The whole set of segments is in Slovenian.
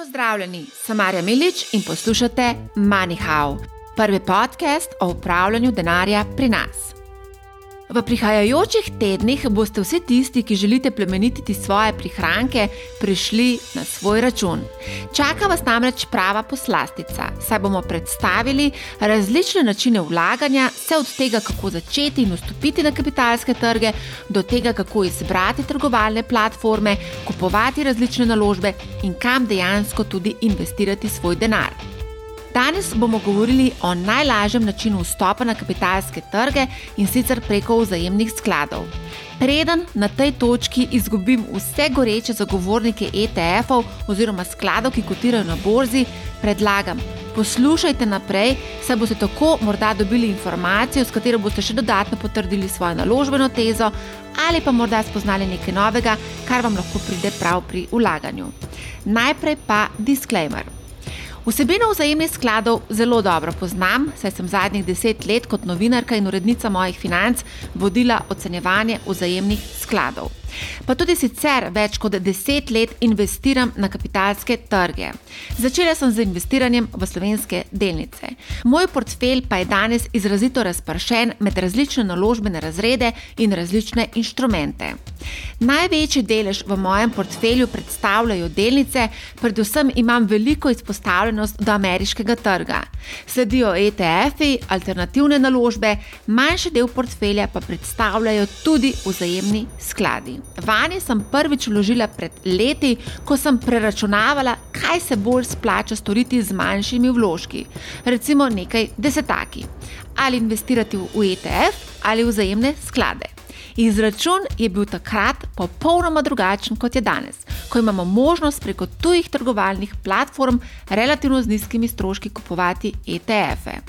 Pozdravljeni, sem Marja Milič in poslušate MoneyHow, prvi podcast o upravljanju denarja pri nas. V prihajajočih tednih boste vsi tisti, ki želite plemenititi svoje prihranke, prišli na svoj račun. Čaka vas namreč prava poslastica, saj bomo predstavili različne načine vlaganja, vse od tega, kako začeti in vstopiti na kapitalske trge, do tega, kako izbrati trgovalne platforme, kupovati različne naložbe in kam dejansko tudi investirati svoj denar. Danes bomo govorili o najlažjem načinu vstopa na kapitalske trge in sicer preko vzajemnih skladov. Preden na tej točki izgubim vse goreče zagovornike ETF-ov oziroma skladov, ki kotirajo na borzi, predlagam, poslušajte naprej, saj boste tako morda dobili informacijo, s katero boste še dodatno potrdili svojo naložbeno tezo ali pa morda spoznali nekaj novega, kar vam lahko pride prav pri ulaganju. Najprej pa disclaimer. Vsebino vzajemnih skladov zelo dobro poznam, saj sem zadnjih deset let kot novinarka in urednica mojih financ vodila ocenjevanje vzajemnih skladov pa tudi sicer več kot deset let investiram na kapitalske trge. Začela sem z investiranjem v slovenske delnice. Moj portfelj pa je danes izrazito razpršen med različne naložbene razrede in različne inštrumente. Največji delež v mojem portfelju predstavljajo delnice, predvsem imam veliko izpostavljenost do ameriškega trga. Sledijo ETF-i, alternativne naložbe, manjši del portfelja pa predstavljajo tudi vzajemni skladi. Vanje sem prvič vložila pred leti, ko sem preračunavala, kaj se bolj splača storiti z manjšimi vložki, recimo nekaj desetaki, ali investirati v ETF ali vzajemne sklade. Izračun je bil takrat popolnoma drugačen kot je danes, ko imamo možnost preko tujih trgovalnih platform relativno z nizkimi stroški kupovati ETF-e.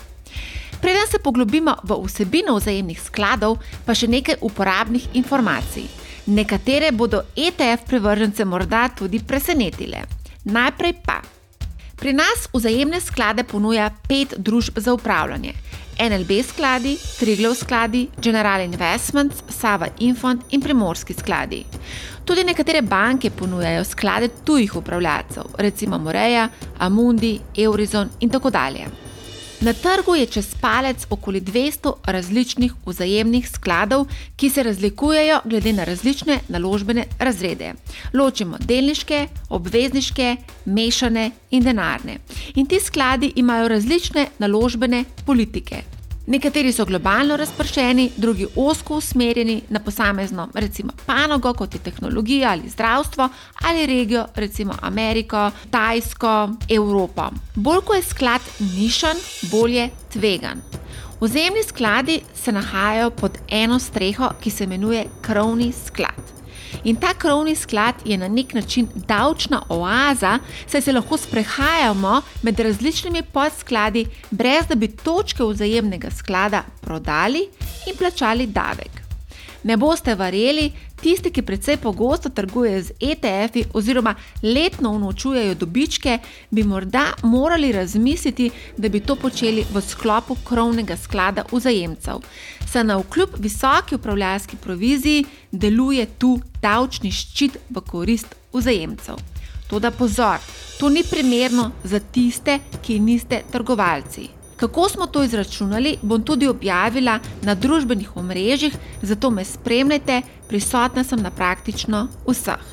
Preden se poglobimo v vsebino vzajemnih skladov, pa še nekaj uporabnih informacij. Nekatere bodo ETF privržence morda tudi presenetile. Najprej pa. Pri nas vzajemne sklade ponuja pet družb za upravljanje: NLB skladi, Triglav skladi, General Investments, Sava Infond in Primorski skladi. Tudi nekatere banke ponujajo sklade tujih upravljalcev, recimo Moreja, Amundi, Eurizon in tako dalje. Na trgu je čez palec okoli 200 različnih vzajemnih skladov, ki se razlikujejo glede na različne naložbene razrede. Ločimo delniške, obvezniške, mešane in denarne. In ti skladi imajo različne naložbene politike. Nekateri so globalno razpršeni, drugi osko usmerjeni na posamezno, recimo panogo, kot je tehnologija ali zdravstvo, ali regijo, recimo Ameriko, Tajsko, Evropo. Bolj ko je sklad nišen, bolj je tvegan. Vzemni skladi se nahajajo pod eno streho, ki se imenuje krovni sklad. In ta krovni sklad je na nek način davčna oaza, saj se lahko sprehajamo med različnimi podskladi, brez da bi točke vzajemnega sklada prodali in plačali davek. Ne boste verjeli, tisti, ki precej pogosto trgujejo z ETF-i oziroma letno unočujejo dobičke, bi morda morali razmisliti, da bi to počeli v sklopu krovnega sklada vzajemcev. Saj na vkljub visoki upravljalski proviziji deluje tu davčni ščit v korist vzajemcev. Toda pozor, to ni primerno za tiste, ki niste trgovalci. Kako smo to izračunali, bom tudi objavila na družbenih omrežjih, zato me spremljajte, prisotna sem na praktično vseh.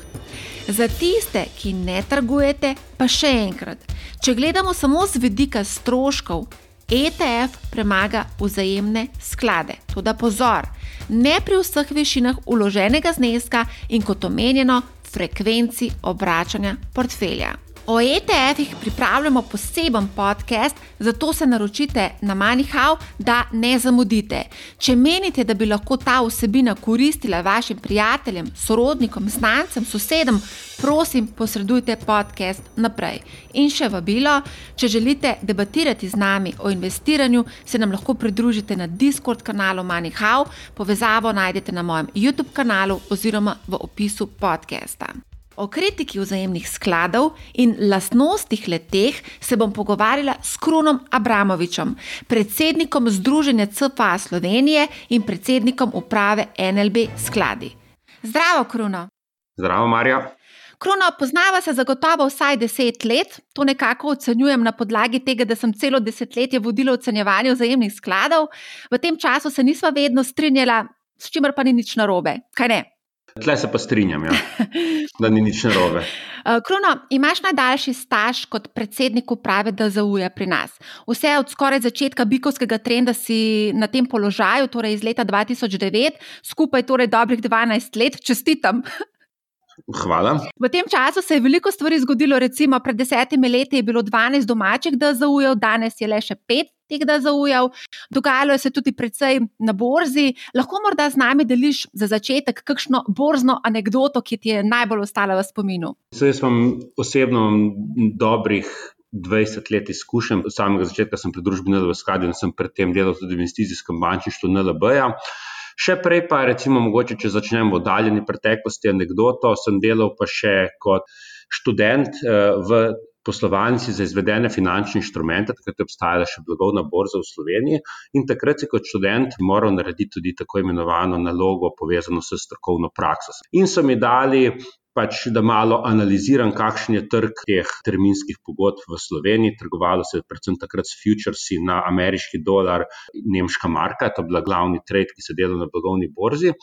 Za tiste, ki ne trgujete, pa še enkrat, če gledamo samo z vidika stroškov, ETF premaga vzajemne sklade. Toda pozor, ne pri vseh višinah uloženega zneska in kot omenjeno, frekvenci obračanja portfelja. O ETF-ih pripravljamo poseben podcast, zato se naročite na MoneyHow, da ne zamudite. Če menite, da bi lahko ta vsebina koristila vašim prijateljem, sorodnikom, znancem, sosedom, prosim, posredujte podcast naprej. In še vabilo, če želite debatirati z nami o investiranju, se nam lahko pridružite na Discord kanalu MoneyHow, povezavo najdete na mojem YouTube kanalu oziroma v opisu podcasta. O kritiki vzajemnih skladov in lastnostih leteh se bom pogovarjala s Krunom Abramovičem, predsednikom Združenja CFA Slovenije in predsednikom uprave NLB skladi. Zdravo, Kruno. Zdravo, Marja. Krono, poznava se zagotovo vsaj deset let. To nekako ocenjujem na podlagi tega, da sem celo desetletje vodila ocenjevanje vzajemnih skladov. V tem času se nisva vedno strinjala, s čimer pa ni nič narobe. Kaj ne? Tle se pa strinjam, ja. da ni nič narobe. Eh, Krono, imaš najdaljši staž kot predsednik uprave DZU-ja pri nas. Vse od skoraj začetka bikovskega trenda si na tem položaju, torej iz leta 2009, skupaj torej dobrih 12 let, čestitam. Hvala. V tem času se je veliko stvari zgodilo, recimo pred desetimi leti je bilo 12 domačih DZU-jev, danes je le še pet teh DZU-jev. Dogajalo se je tudi precej na borzi. Lahko morda z nami deliš za začetek kakšno borzno anegdoto, ki ti je najbolj ostala v spominu? Jaz sem osebno dobrih. 20 let izkušenj, od samega začetka sem pri družbi NLB skladil in sem predtem delal tudi v investicijskem bančništvu NLB-ja. Še prej pa, recimo, mogoče, če začnemo v oddaljeni preteklosti, anegdoto, sem delal pa še kot študent uh, v poslovalnici za izvedene finančne inštrumente, takrat je obstajala še blagovna borza v Sloveniji in takrat si kot študent moral narediti tudi tako imenovano nalogo povezano s strokovno prakso. In so mi dali pač, da malo analiziram, kakšen je trg teh terminskih pogodb v Sloveniji. Trgovalo se je predvsem takrat s futuresi na ameriški dolar, nemška marka, to je bila glavni trade, ki se dela na blagovni borzi.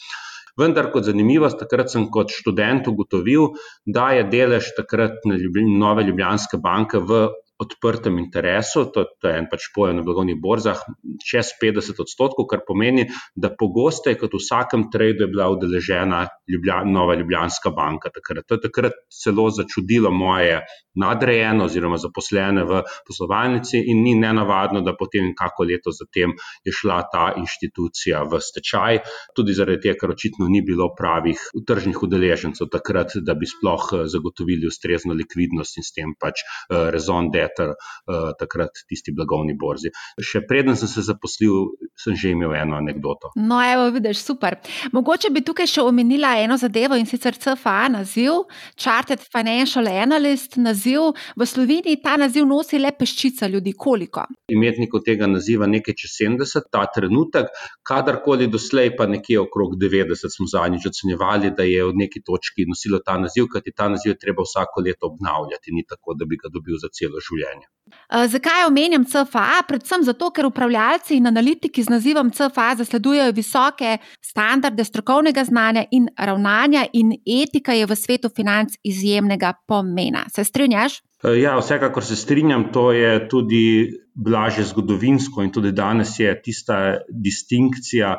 Vendar, kot zanimivost, takrat sem kot študent ugotovil, da je delež takrat nove Ljubljanske banke v odprtem interesu, to, to je en pač pojem na blagovnih borzah, čez 50 odstotkov, kar pomeni, da pogosteje kot v vsakem tradu je bila udeležena Ljubljan, Nova Ljubljanska banka. Takrat. To je takrat celo začudilo moje nadrejene oziroma zaposlene v poslovalnici in ni nenavadno, da potem kako leto zatem je šla ta inštitucija v stečaj, tudi zaradi tega, ker očitno ni bilo pravih tržnih udeležencev takrat, da bi sploh eh, zagotovili ustrezno likvidnost in s tem pač uh, rezon de veter uh, takrat tisti blagovni borzi. Še preden sem se zaposlil, sem že imel eno anegdoto. No, evo, vidiš, super. Mogoče bi tukaj še omenila eno zadevo in sicer CFA naziv, Chartered Financial Analyst naziv. V Sloveniji ta naziv nosi le peščica ljudi. Koliko? Imetnikov tega naziva nekaj čez 70, ta trenutek, kadarkoli doslej pa nekje okrog 90 smo zadnjič ocenjevali, da je od neki točki nosilo ta naziv, kajti ta naziv je treba vsako leto obnavljati, ni tako, da bi ga dobil za celo življenje življenja. Eh, zakaj omenjam CFA? Predvsem zato, ker upravljalci in analitiki z nazivom CFA zasledujejo visoke standarde strokovnega znanja in ravnanja, in etika je v svetu financ izjemnega pomena. Se strinjaš? Eh, ja, vsekakor se strinjam, to je tudi blaže zgodovinsko in tudi danes je tista distinkcija,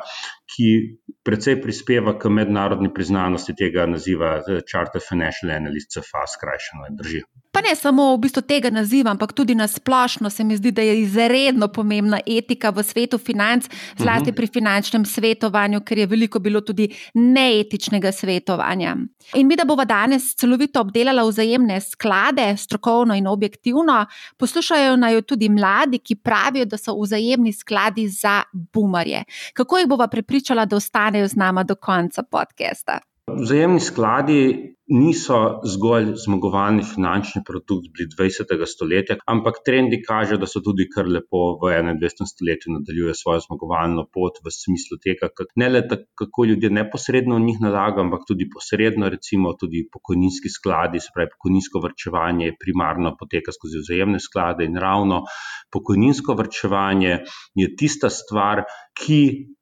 ki precej prispeva k mednarodni priznanosti tega naziva eh, Charter Financial Analyst, CFA, skrajšano in drži. Pa ne samo v bistvu tega naziva, ampak tudi na splošno se mi zdi, da je izredno pomembna etika v svetu financ, zlasti uh -huh. pri finančnem svetovanju, ker je veliko bilo tudi neetičnega svetovanja. In mi, da bomo danes celovito obdelali vzajemne sklade, strokovno in objektivno, poslušajo naj tudi mladi, ki pravijo, da so vzajemni skladi za bumarje. Kako jih bova prepričala, da ostanejo z nama do konca podcasta? Vzajemni skladi niso zgolj zmagovalni finančni produkt bili 20. stoletja, ampak trendi kažejo, da so tudi kar lepo v 21. stoletju nadaljuje svojo zmagovalno pot v smislu tega, ne le kako ljudje neposredno v njih nalagajo, ampak tudi posredno, recimo tudi pokojninski skladi, se pravi pokojninsko vrčevanje primarno poteka skozi vzajemne sklade in ravno pokojninsko vrčevanje je tista stvar, ki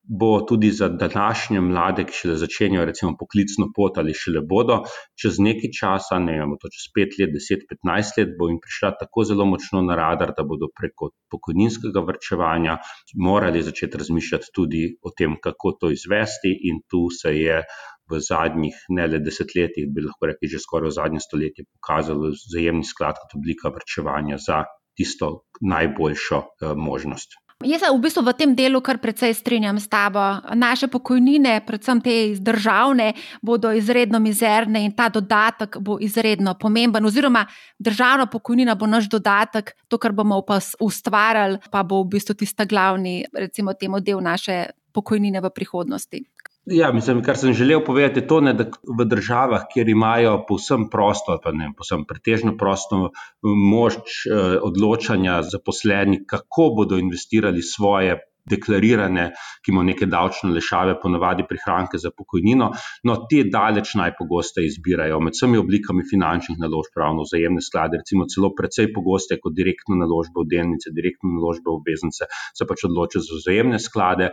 bo tudi za današnje mlade, ki šele začenjajo recimo poklicno pot ali šele bodo, čez nekaj časa, ne vem, to čez 5 let, 10, 15 let, bo jim prišla tako zelo močno na radar, da bodo preko pokojninskega vrčevanja morali začeti razmišljati tudi o tem, kako to izvesti in tu se je v zadnjih ne le desetletjih, bi lahko rekli že skoraj v zadnjem stoletju, pokazalo zajemni sklad kot oblika vrčevanja za tisto najboljšo uh, možnost. Jaz se v bistvu v tem delu kar precej strinjam s tabo. Naše pokojnine, predvsem te državne, bodo izredno mizerne in ta dodatek bo izredno pomemben. Oziroma, državna pokojnina bo naš dodatek, to, kar bomo pa ustvarjali, pa bo v bistvu tista glavni, recimo, temu del naše pokojnine v prihodnosti. Ja, mislim, kar sem želel povedati, je to, ne, da v državah, kjer imajo povsem prosto, pa ne povsem pretežno prosto moč eh, odločanja zaposleni, kako bodo investirali svoje deklarirane, ki imajo neke davčne lešave, ponavadi prihranke za pokojnino. No, te daleč najpogosteje izbirajo med vsemi oblikami finančnih naložb, ravno vzajemne sklade, recimo celo precej pogosteje kot direktne naložbe v delnice, direktne naložbe v obveznice, se pač odločijo za vzajemne sklade,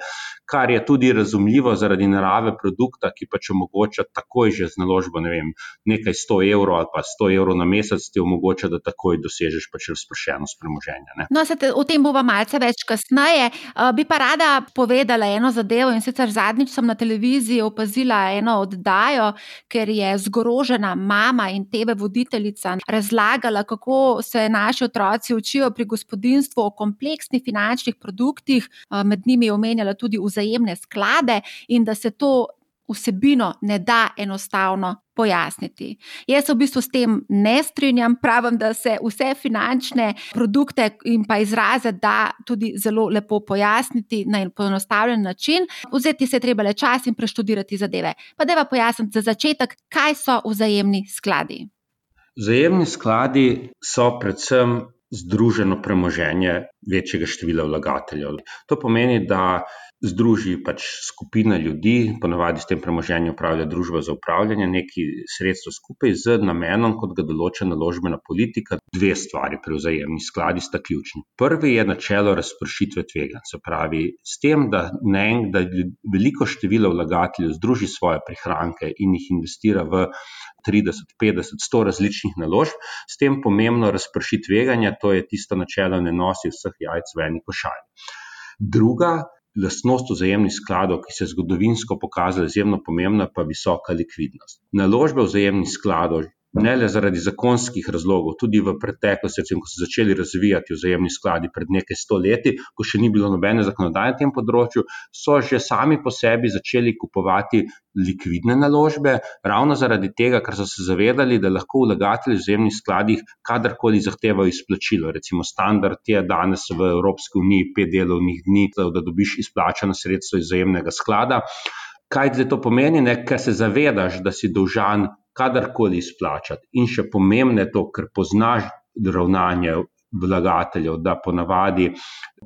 kar je tudi razumljivo zaradi narave produkta, ki pač omogoča takoj že z naložbo, ne vem, nekaj 100 evrov ali pa 100 evrov na mesec, ti omogoča, da takoj dosežeš pač razpršenost premoženja. No, se te, o tem bomo malce več kasneje. Uh, bi pa rada povedala eno zadevo in sicer zadnjič sem na televiziji opazila eno oddajo, ker je zgrožena mama in tebe voditeljica razlagala, kako se naši otroci učijo pri gospodinstvu o kompleksnih finančnih produktih, uh, med njimi je omenjala tudi vzajemne sklade in da se to vsebino ne da enostavno pojasniti. Jaz se v bistvu s tem ne strinjam, pravim, da se vse finančne produkte in pa izraze da tudi zelo lepo pojasniti na en poenostavljen način. Vzeti se je treba le čas in preštudirati zadeve. Pa da va pojasniti za začetek, kaj so vzajemni skladi. Vzajemni skladi so predvsem združeno premoženje večjega števila vlagateljev. To pomeni, da združi pač skupina ljudi, ponavadi s tem premoženjem upravlja družba za upravljanje neki sredstva skupaj z namenom, kot ga določa naložbena politika. Dve stvari pri vzajemnih skladih sta ključni. Prvi je načelo razpršitve tvega, se pravi, s tem, da, ne, da veliko število vlagateljev združi svoje prihranke in jih investira v 30, 50, 100 različnih naložb, s tem pomembno razprši tveganja, to je tisto načelo, ne nosi vseh jajc v eni košari. Druga lastnost vzajemnih skladov, ki se je zgodovinsko pokazala izjemno pomembna, pa visoka likvidnost. Naložbe vzajemnih skladov ne le zaradi zakonskih razlogov, tudi v preteklosti, recimo, ko so začeli razvijati vzajemni skladi pred nekaj stoletji, ko še ni bilo nobene zakonodaje na tem področju, so že sami po sebi začeli kupovati likvidne naložbe, ravno zaradi tega, ker so se zavedali, da lahko vlagatelji v vzajemnih skladih kadarkoli zahtevajo izplačilo. Recimo, standard je danes v Evropski uniji pet delovnih dni, da dobiš izplačana sredstva iz vzajemnega sklada. Kaj zdaj to pomeni? Ne? Ker se zavedaš, da si dolžan kadarkoli izplačati. In še pomembne to, ker poznaš ravnanje vlagateljev, da ponavadi,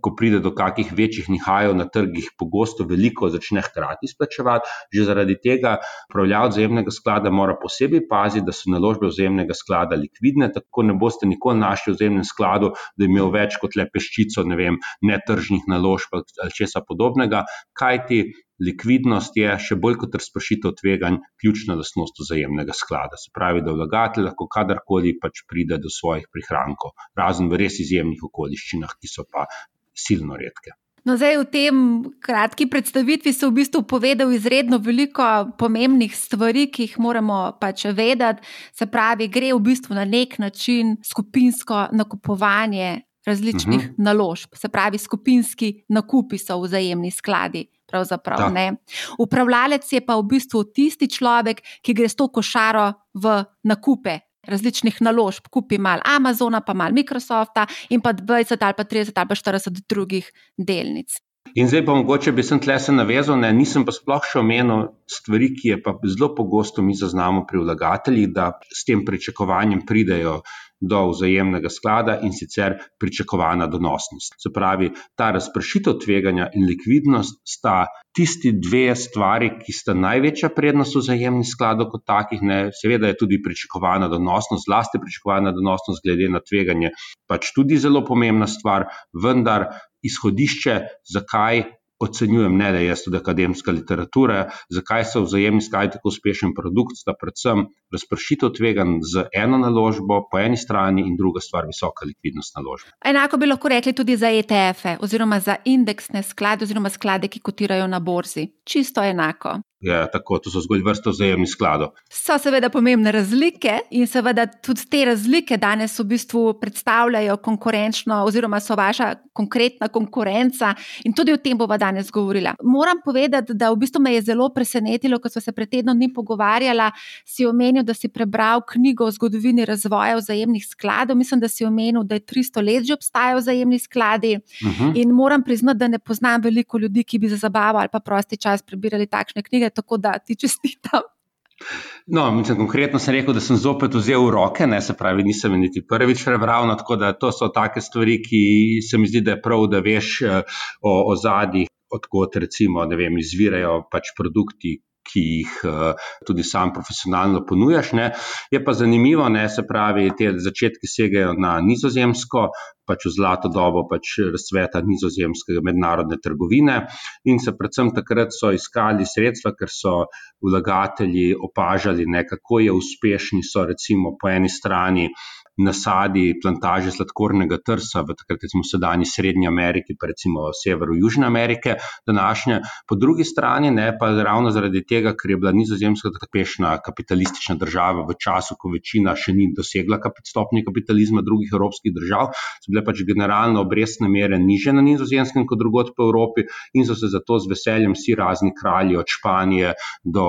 ko pride do kakih večjih nihajev na trgih, pogosto veliko začne hkrati izplačevati. Že zaradi tega upravljalec vzajemnega sklada mora posebej paziti, da so naložbe vzajemnega sklada likvidne, tako ne boste nikoli našli v vzajemnem skladu, da je imel več kot le peščico, ne vem, netržnih naložb ali česa podobnega, kajti likvidnost je še bolj kot razpršitev tveganj ključna lastnost vzajemnega sklada. Se pravi, da vlagatelj lahko kadarkoli pač pride do svojih prihrankov, razen v res izjemnih okoliščinah, ki so pa silno redke. No, zdaj, v tem kratki predstavitvi so v bistvu povedal izredno veliko pomembnih stvari, ki jih moramo pač vedeti. Se pravi, gre v bistvu na nek način skupinsko nakupovanje različnih uh mhm. -huh. naložb, se pravi, skupinski nakupi so vzajemni skladi. Upravljalec je pa v bistvu tisti človek, ki gre s to košaro v nakupe. Različnih naložb, kupi malo Amazona, pa malo Microsofta, in pa 20 ali pa 30 ali pa 40 drugih delnic. In zdaj pa mogoče bi sem tle se navezal, ne, nisem pa sploh še omenil stvari, ki je pa zelo pogosto mi zaznamo pri vlagateljih, da s tem pričakovanjem pridejo do vzajemnega sklada in sicer pričakovana donosnost. Se pravi, ta razpršitev tveganja in likvidnost sta tisti dve stvari, ki sta največja prednost vzajemnih skladov kot takih. Ne. Seveda je tudi pričakovana donosnost, zlasti pričakovana donosnost glede na tveganje, pač tudi zelo pomembna stvar, vendar izhodišče, zakaj ocenjujem, ne da jaz tudi akademska literatura, zakaj so vzajemni skladi tako uspešen produkt, sta predvsem razpršitev tvegan z eno naložbo po eni strani in druga stvar visoka likvidnost naložbe. Enako bi lahko rekli tudi za ETF-e oziroma za indeksne sklade oziroma sklade, ki kotirajo na borzi. Čisto enako. Ja, tako, to so zgolj vrsto vzajemnih skladov. So seveda pomembne razlike in seveda tudi te razlike danes v bistvu predstavljajo konkurenčno, oziroma so vaša konkretna konkurenca in tudi o tem bova danes govorila. Moram povedati, da v bistvu me je zelo presenetilo, ko smo se pred tednom dni pogovarjala, si omenil, da si prebral knjigo o zgodovini razvoja vzajemnih skladov. Mislim, da si omenil, da je 300 let že obstajajo vzajemni skladi. Uh mhm. -huh. In moram priznati, da ne poznam veliko ljudi, ki bi za zabavo ali pa prosti čas prebirali takšne knjige tako da ti čestitam. No, mislim, konkretno sem rekel, da sem zopet vzel v roke, ne se pravi, nisem niti prvič prebral. No, tako da to so take stvari, ki se mi zdi, da je prav, da veš eh, o, o zadnjih, odkot recimo, vem, izvirajo pač produkti, ki jih uh, tudi sam profesionalno ponujaš. Ne. Je pa zanimivo, ne, se pravi, te začetki segajo na nizozemsko, pač v zlato dobo pač razcveta nizozemskega mednarodne trgovine in se predvsem takrat so iskali sredstva, ker so vlagatelji opažali, ne, kako je uspešni so recimo po eni strani nasadi plantaže sladkornega trsa v takrat recimo sedajni Srednji Ameriki, pa recimo severu Južne Amerike, današnje. Po drugi strani ne, pa ravno zaradi tega, ker je bila nizozemska tako pešna kapitalistična država v času, ko večina še ni dosegla stopnje kapitalizma drugih evropskih držav, so bile pač generalno obrestne mere niže na nizozemskem kot drugot po Evropi in so se zato z veseljem vsi razni kralji od Španije do,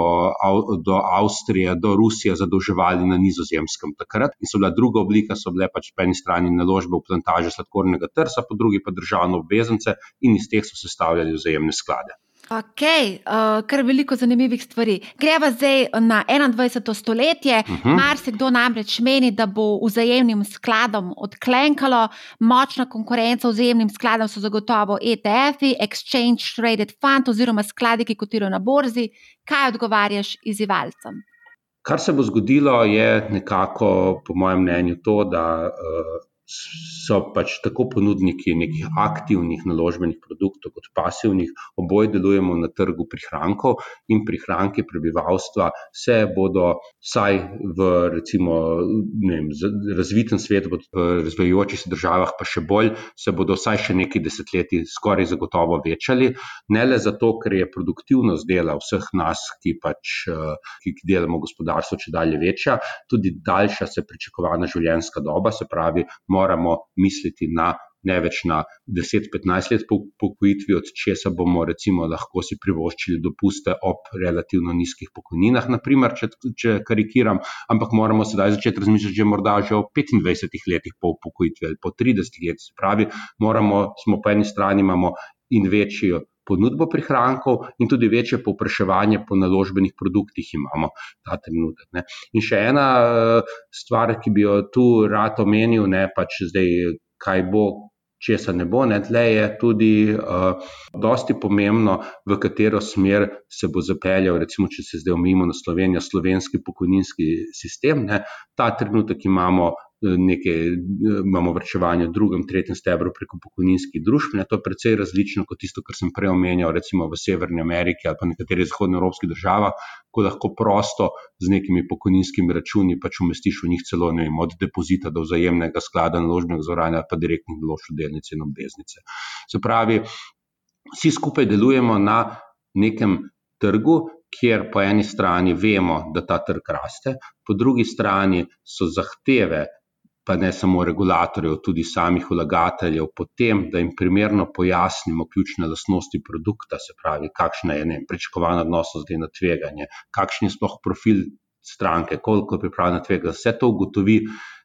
do Avstrije do Rusije zadolževali na nizozemskem takrat in so bila druga oblika oblika so bile pač po eni strani naložbe v plantaže sladkornega trsa, po drugi pa državne obveznice in iz teh so sestavljali vzajemne sklade. Ok, uh, kar veliko zanimivih stvari. Greva zdaj na 21. stoletje. Uh mhm. -huh. Marsikdo namreč meni, da bo vzajemnim skladom odklenkalo, močna konkurenca vzajemnim skladom so zagotovo ETF-i, Exchange Traded Fund oziroma skladi, ki kotirajo na borzi. Kaj odgovarjaš izzivalcem? Kar se bo zgodilo, je nekako, po mojem mnenju, to, da uh, so pač tako ponudniki nekih aktivnih naložbenih produktov, kot pasivnih, oboje delujemo na trgu prihrankov in prihranki prebivalstva se bodo, vsaj v recimo, vem, razvitem svetu, v razvijajočih se državah, pa še bolj, se bodo vsaj še nekaj desetletij skoraj zagotovo večali. Ne le zato, ker je produktivnost dela vseh nas, ki pač ki delamo gospodarstvo, če dalje večja, tudi daljša se pričakovana življenjska doba, se pravi, moramo misliti na ne več na 10-15 let po pokojitvi, od česa bomo recimo lahko si privoščili dopuste ob relativno nizkih pokojninah, naprimer, če, če karikiram, ampak moramo sedaj začeti razmišljati že morda že o 25 letih po pokojitvi ali po 30 letih. Pravi, moramo, smo po eni strani imamo in večjo ponudbo prihrankov in tudi večje povpraševanje po naložbenih produktih imamo ta trenutek. Ne. In še ena eh, stvar, ki bi jo tu rad omenil, ne pač zdaj, kaj bo. Česa ne bo, ne je tudi uh, dosti pomembno, v katero smer se bo zapeljal, recimo, če se zdaj omejimo na Slovenijo, slovenski pokojninski sistem. Ne. Ta trenutek imamo nekaj, imamo vrčevanje v drugem, tretjem stebru preko pokojninskih družb. To je precej različno kot tisto, kar sem prej omenjal, recimo v Severni Ameriki ali pa nekaterih zahodnoevropskih državah, ko lahko prosto z nekimi pokojninskimi računi pač umestiš v njih celo ne vem, od depozita do vzajemnega sklada naložbenega zavarovanja ali pa direktnih naložb v delnice in obveznice. Se pravi, vsi skupaj delujemo na nekem trgu, kjer po eni strani vemo, da ta trg raste, po drugi strani so zahteve pa ne samo regulatorjev, tudi samih vlagateljev, potem, da jim primerno pojasnimo ključne lastnosti produkta, se pravi, kakšna je pričakovana odnosnost glede na tveganje, kakšen je sploh profil stranke, koliko je pripravljena tvega, vse to ugotovi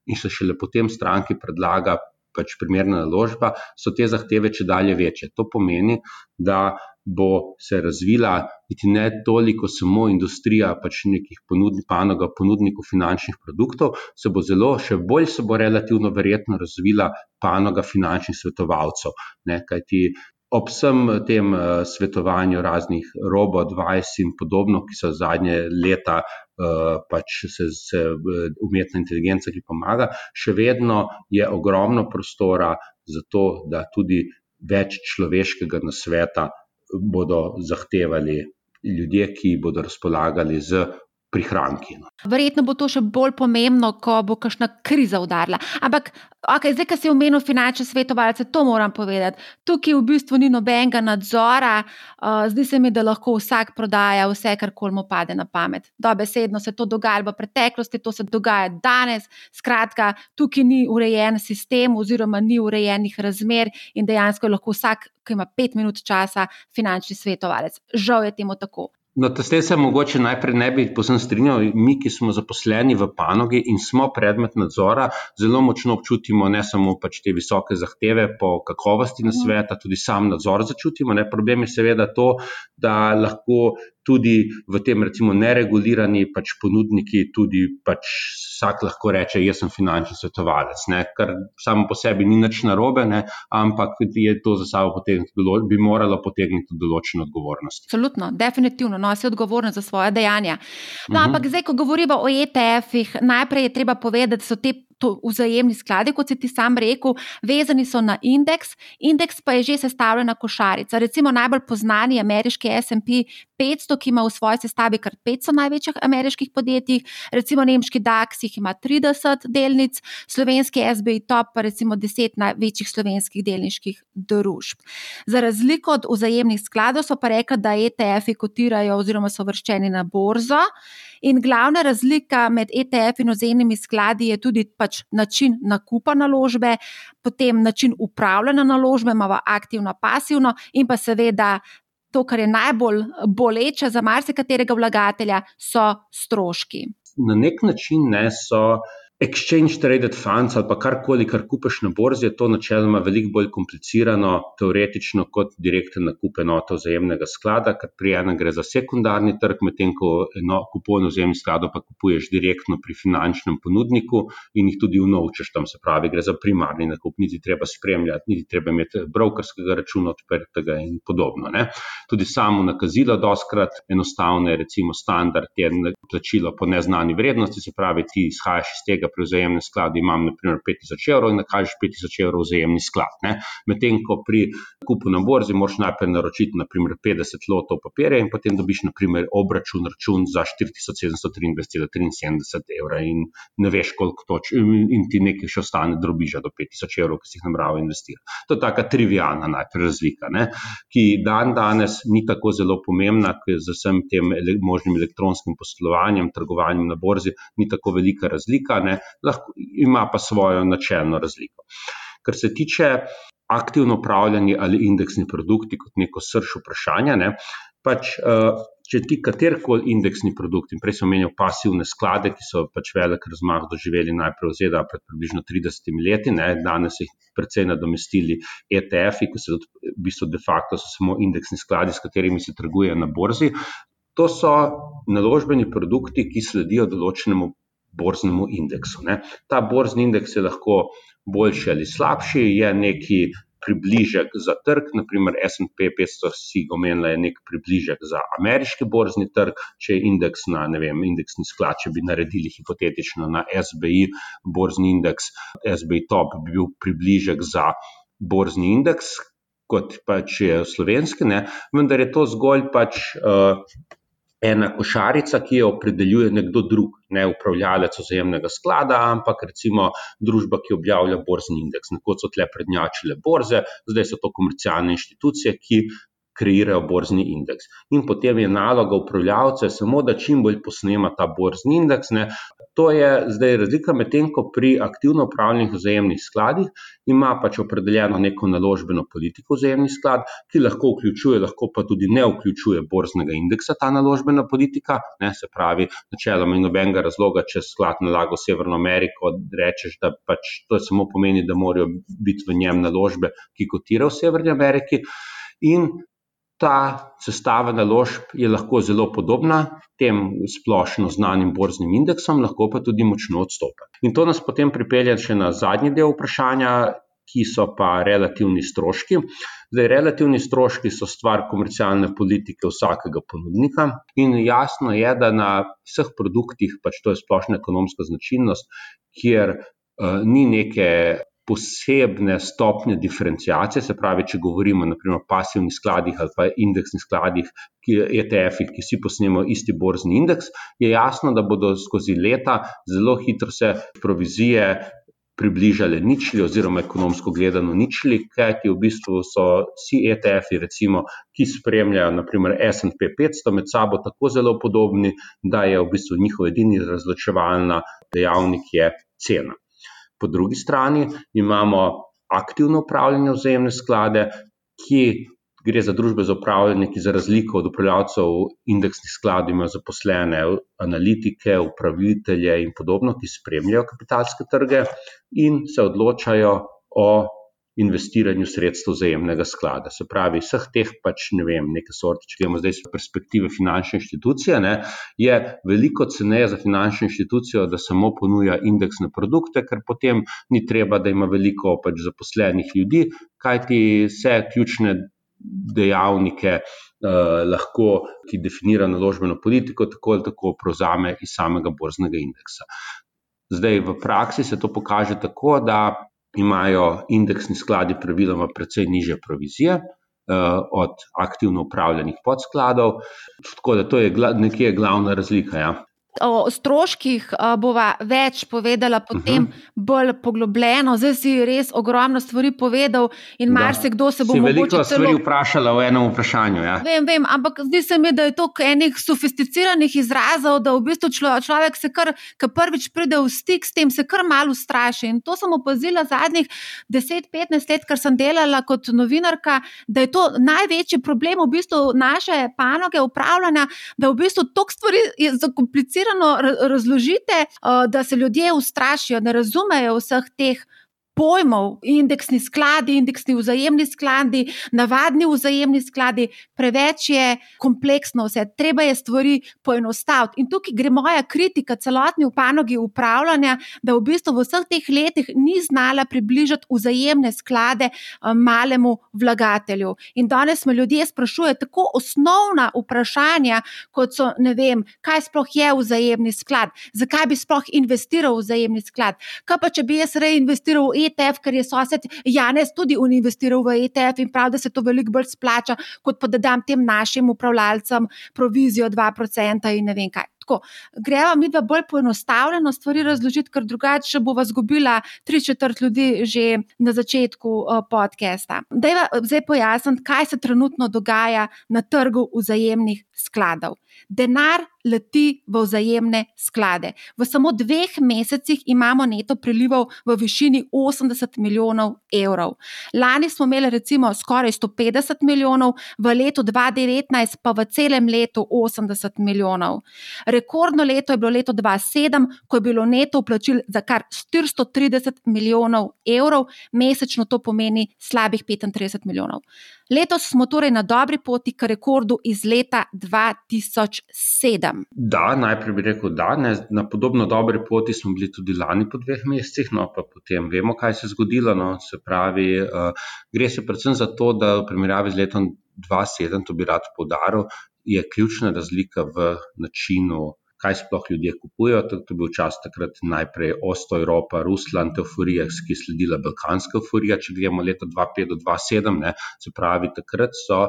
in se šele potem stranki predlaga pač primerna naložba, so te zahteve če dalje večje. To pomeni, da bo se razvila niti ne toliko samo industrija pač nekih ponudnikov, panoga ponudnikov finančnih produktov, se bo zelo, še bolj se bo relativno verjetno razvila panoga finančnih svetovalcev. Ne, kajti ob vsem tem uh, svetovanju raznih robo-advice in podobno, ki so zadnje leta uh, pač se, se umetna inteligenca, ki pomaga, še vedno je ogromno prostora za to, da tudi več človeškega nasveta bodo zahtevali ljudje, ki bodo razpolagali z prihranki. No. Verjetno bo to še bolj pomembno, ko bo kakšna kriza udarila. Ampak, okay, zdaj, ki si omenil finančne svetovalce, to moram povedati. Tukaj v bistvu ni nobenega nadzora, uh, zdi se mi, da lahko vsak prodaja vse, kar kol mu pade na pamet. Dobesedno se to dogaja v preteklosti, to se dogaja danes. Skratka, tukaj ni urejen sistem, oziroma ni urejenih razmer, in dejansko je lahko vsak, ki ima pet minut časa, finančni svetovalec. Žal je temu tako. No, s tem se mogoče najprej ne bi posebno strinjal. Mi, ki smo zaposleni v panogi in smo predmet nadzora, zelo močno občutimo ne samo pač te visoke zahteve po kakovosti na mhm. sveta, tudi sam nadzor začutimo. Ne. Problem je seveda to, da lahko tudi v tem, recimo, neregulirani pač ponudniki, tudi pač vsak lahko reče, jaz sem finančni svetovalec, ne? kar samo po sebi ni nič narobe, ne? ampak je to za sabo potegniti, bi moralo potegniti določeno odgovornost. Absolutno, definitivno nosi odgovornost za svoje dejanja. No, mhm. ampak zdaj, ko govorimo o ETF-ih, najprej je treba povedati, da so te vzajemni skladi, kot si ti sam rekel, vezani so na indeks, indeks pa je že sestavljena košarica. Recimo najbolj znani ameriški SP 500, ki ima v svoji sestavi kar 500 največjih ameriških podjetij, recimo nemški DAX jih ima 30 delnic, slovenski SBI Top pa recimo 10 največjih slovenskih delniških družb. Za razliko od vzajemnih skladov so pa rekli, da ETF-i kotirajo oziroma so vrščeni na borzo. In glavna razlika med ETF in ozemnimi skladi je tudi pač način nakupa naložbe, potem način upravljanja naložbe, imamo aktivno, pasivno in pa seveda. To, kar je najbolj boleče za marsikaterega vlagatelja, so stroški. Na nek način ne, so exchange traded funds ali pa karkoli, kar kupiš na borzi, je to načeloma veliko bolj komplicirano, teoretično, kot direkten nakup enote vzajemnega sklada, ker pri enem gre za sekundarni trg, medtem ko eno kupon vzajemnih skladov pa kupuješ direktno pri finančnem ponudniku in jih tudi unovčeš tam, se pravi, gre za primarni nakup, niti treba spremljati, niti treba imeti brokerskega računa odprtega in podobno. Ne. Tudi samo nakazilo, doskrat enostavno je, recimo, standard je plačilo po neznani vrednosti, se pravi, ti izhajaš iz tega pri vzajemnem skladu imam naprimer 5000 evrov in nakažeš 5000 evrov vzajemni sklad. Medtem ko pri kupu na borzi moraš najprej naročiti naprimer 50 lotov papirja in potem dobiš naprimer obračun račun za 4723,73 evra in ne veš koliko toč in ti nekaj še ostane drobiža do 5000 evrov, ki si jih namerava investirati. To je taka trivialna najprej razlika, ne? ki dan danes ni tako zelo pomembna, ker z vsem tem možnim elektronskim poslovanjem, trgovanjem na borzi ni tako velika razlika. Ne? Lahko, ima pa svojo načelno razliko. Kar se tiče aktivno upravljanja ali indeksni produkti, kot neko srč vprašanja, ne, pač, uh, če ti katerkoli indeksni produkt, in prej sem omenil pasivne sklade, ki so pač velik razmah doživeli najprej v ZDA pred približno 30 leti, ne, danes jih precej nadomestili ETF-i, ki so v bistvu de facto samo indeksni skladi, s katerimi se trguje na borzi. To so naložbeni produkti, ki sledijo določenemu borznemu indeksu. Ne. Ta borzni indeks je lahko boljši ali slabši, je neki približek za trg, naprimer SP 500, si omenila, je nek približek za ameriški borzni trg, če je indeks na, ne vem, indeksni sklad, če bi naredili hipotetično na SBI borzni indeks, SBI top bi bil približek za borzni indeks, kot pač je slovenski, ne, vendar je to zgolj pač. Uh, ena košarica, ki jo opredeljuje nekdo drug, ne upravljalec ozemnega sklada, ampak recimo družba, ki objavlja borzni indeks. Nekoč so tle prednjačile borze, zdaj so to komercialne inštitucije, ki kreirajo borzni indeks. In potem je naloga upravljavca samo, da čim bolj posnema ta borzni indeks. Ne. To je zdaj razlika med tem, ko pri aktivno upravljenih vzajemnih skladih ima pač opredeljeno neko naložbeno politiko vzajemni sklad, ki lahko vključuje, lahko pa tudi ne vključuje borznega indeksa ta naložbena politika. Ne, se pravi, načeloma in nobenega razloga, če sklad nalaga v Severno Ameriko, rečeš, da pač to samo pomeni, da morajo biti v njem naložbe, ki kotirajo v Severni Ameriki. In ta sestava naložb je lahko zelo podobna tem splošno znanim borznim indeksom, lahko pa tudi močno odstopa. In to nas potem pripelje še na zadnji del vprašanja, ki so pa relativni stroški. Zdaj, relativni stroški so stvar komercialne politike vsakega ponudnika, in jasno je, da na vseh produktih, pač to je splošna ekonomska značilnost, kjer uh, ni neke posebne stopnje diferencijacije, se pravi, če govorimo naprimer, o pasivnih skladih ali pa indeksnih skladih, ETF-ih, ki vsi posnemo isti borzni indeks, je jasno, da bodo skozi leta zelo hitro se provizije približale ničli oziroma ekonomsko gledano ničli, kajti v bistvu so vsi ETF-i, recimo, ki spremljajo naprimer S&P 500 med sabo tako zelo podobni, da je v bistvu njihov edini razločevalna dejavnik je cena. Po drugi strani imamo aktivno upravljanje vzajemne sklade, ki gre za družbe za upravljanje, ki za razliko od upravljavcev indeksnih skladov imajo zaposlene analitike, upravitelje in podobno, ki spremljajo kapitalske trge in se odločajo o investiranju sredstev zajemnega sklada. Se pravi, vseh teh pač ne vem, neke sorte, če gremo zdaj iz perspektive finančne inštitucije, ne, je veliko ceneje za finančno inštitucijo, da samo ponuja indeksne produkte, ker potem ni treba, da ima veliko pač zaposlenih ljudi, kajti vse ključne dejavnike. Uh, lahko, ki definira naložbeno politiko, tako ali tako prevzame iz samega borznega indeksa. Zdaj, v praksi se to pokaže tako, da imajo indeksni skladi praviloma precej niže provizije uh, od aktivno upravljanih podskladov, tako da to je gla, nekje glavna razlika. Ja. O stroških bova več povedala, potem uh mhm. -huh. bolj poglobljeno. Zdaj si res ogromno stvari povedal, in marsikdo se bo morda. Veliko stvari celo... vprašala v enem vprašanju. Ja. Vem, vem, ampak zdi se mi, da je to enih sofisticiranih izrazov, da v bistvu človek se kar, ki prvič pride v stik s tem, se kar malo straši. In to sem opazila zadnjih 10-15 let, ker sem delala kot novinarka, da je to največji problem v bistvu naše panoge upravljanja, da v bistvu toliko stvari je zakomplicirano komplicirano razložite, eh, da se ljudje ustrašijo, ne razumejo vseh teh pojmov, indeksni skladi, indeksni vzajemni skladi, navadni vzajemni skladi, preveč je kompleksno vse, treba je stvari poenostaviti. In tukaj gre moja kritika celotni panogi upravljanja, da v bistvu v vseh teh letih ni znala približati vzajemne sklade eh, malemu vlagatelju. In danes me ljudje sprašujejo tako osnovna vprašanja, kot so, ne vem, kaj sploh je vzajemni sklad, zakaj bi sploh investiral v vzajemni sklad, kaj pa če bi jaz reinvestiral v ETF, ker je sosed Janez tudi investiral v ETF in prav, da se to veliko bolj splača, kot pa da dam tem našim upravljalcem provizijo 2% in ne vem kaj. Tako, greva mi dva bolj poenostavljeno stvari razložiti, ker drugače bova zgubila tri četrt ljudi že na začetku uh, podcasta. Dajva zdaj pojasniti, kaj se trenutno dogaja na trgu vzajemnih skladov. Denar leti v vzajemne sklade. V samo dveh mesecih imamo neto prilivov v višini 80 milijonov evrov. Lani smo imeli recimo skoraj 150 milijonov, v letu 2019 pa v celem letu 80 milijonov. Rekordno leto je bilo leto 2007, ko je bilo neto vplačil za kar 430 milijonov evrov, mesečno to pomeni slabih 35 milijonov. Letos smo torej na dobri poti k rekordu iz leta 2007. Da, najprej bi rekel, da ne, na podobno dobri poti smo bili tudi lani po dveh mesecih, no pa potem vemo, kaj se je zgodilo. No, se pravi, uh, gre se predvsem za to, da v primerjavi z letom 2007, to bi rad podaril, je ključna razlika v načinu kaj sploh ljudje kupujejo. To je bil čas takrat najprej Osto, Evropa, Rusland, euforija, ki je sledila balkanska euforija, če gremo leta 2005 do 2007. Ne, se pravi, takrat so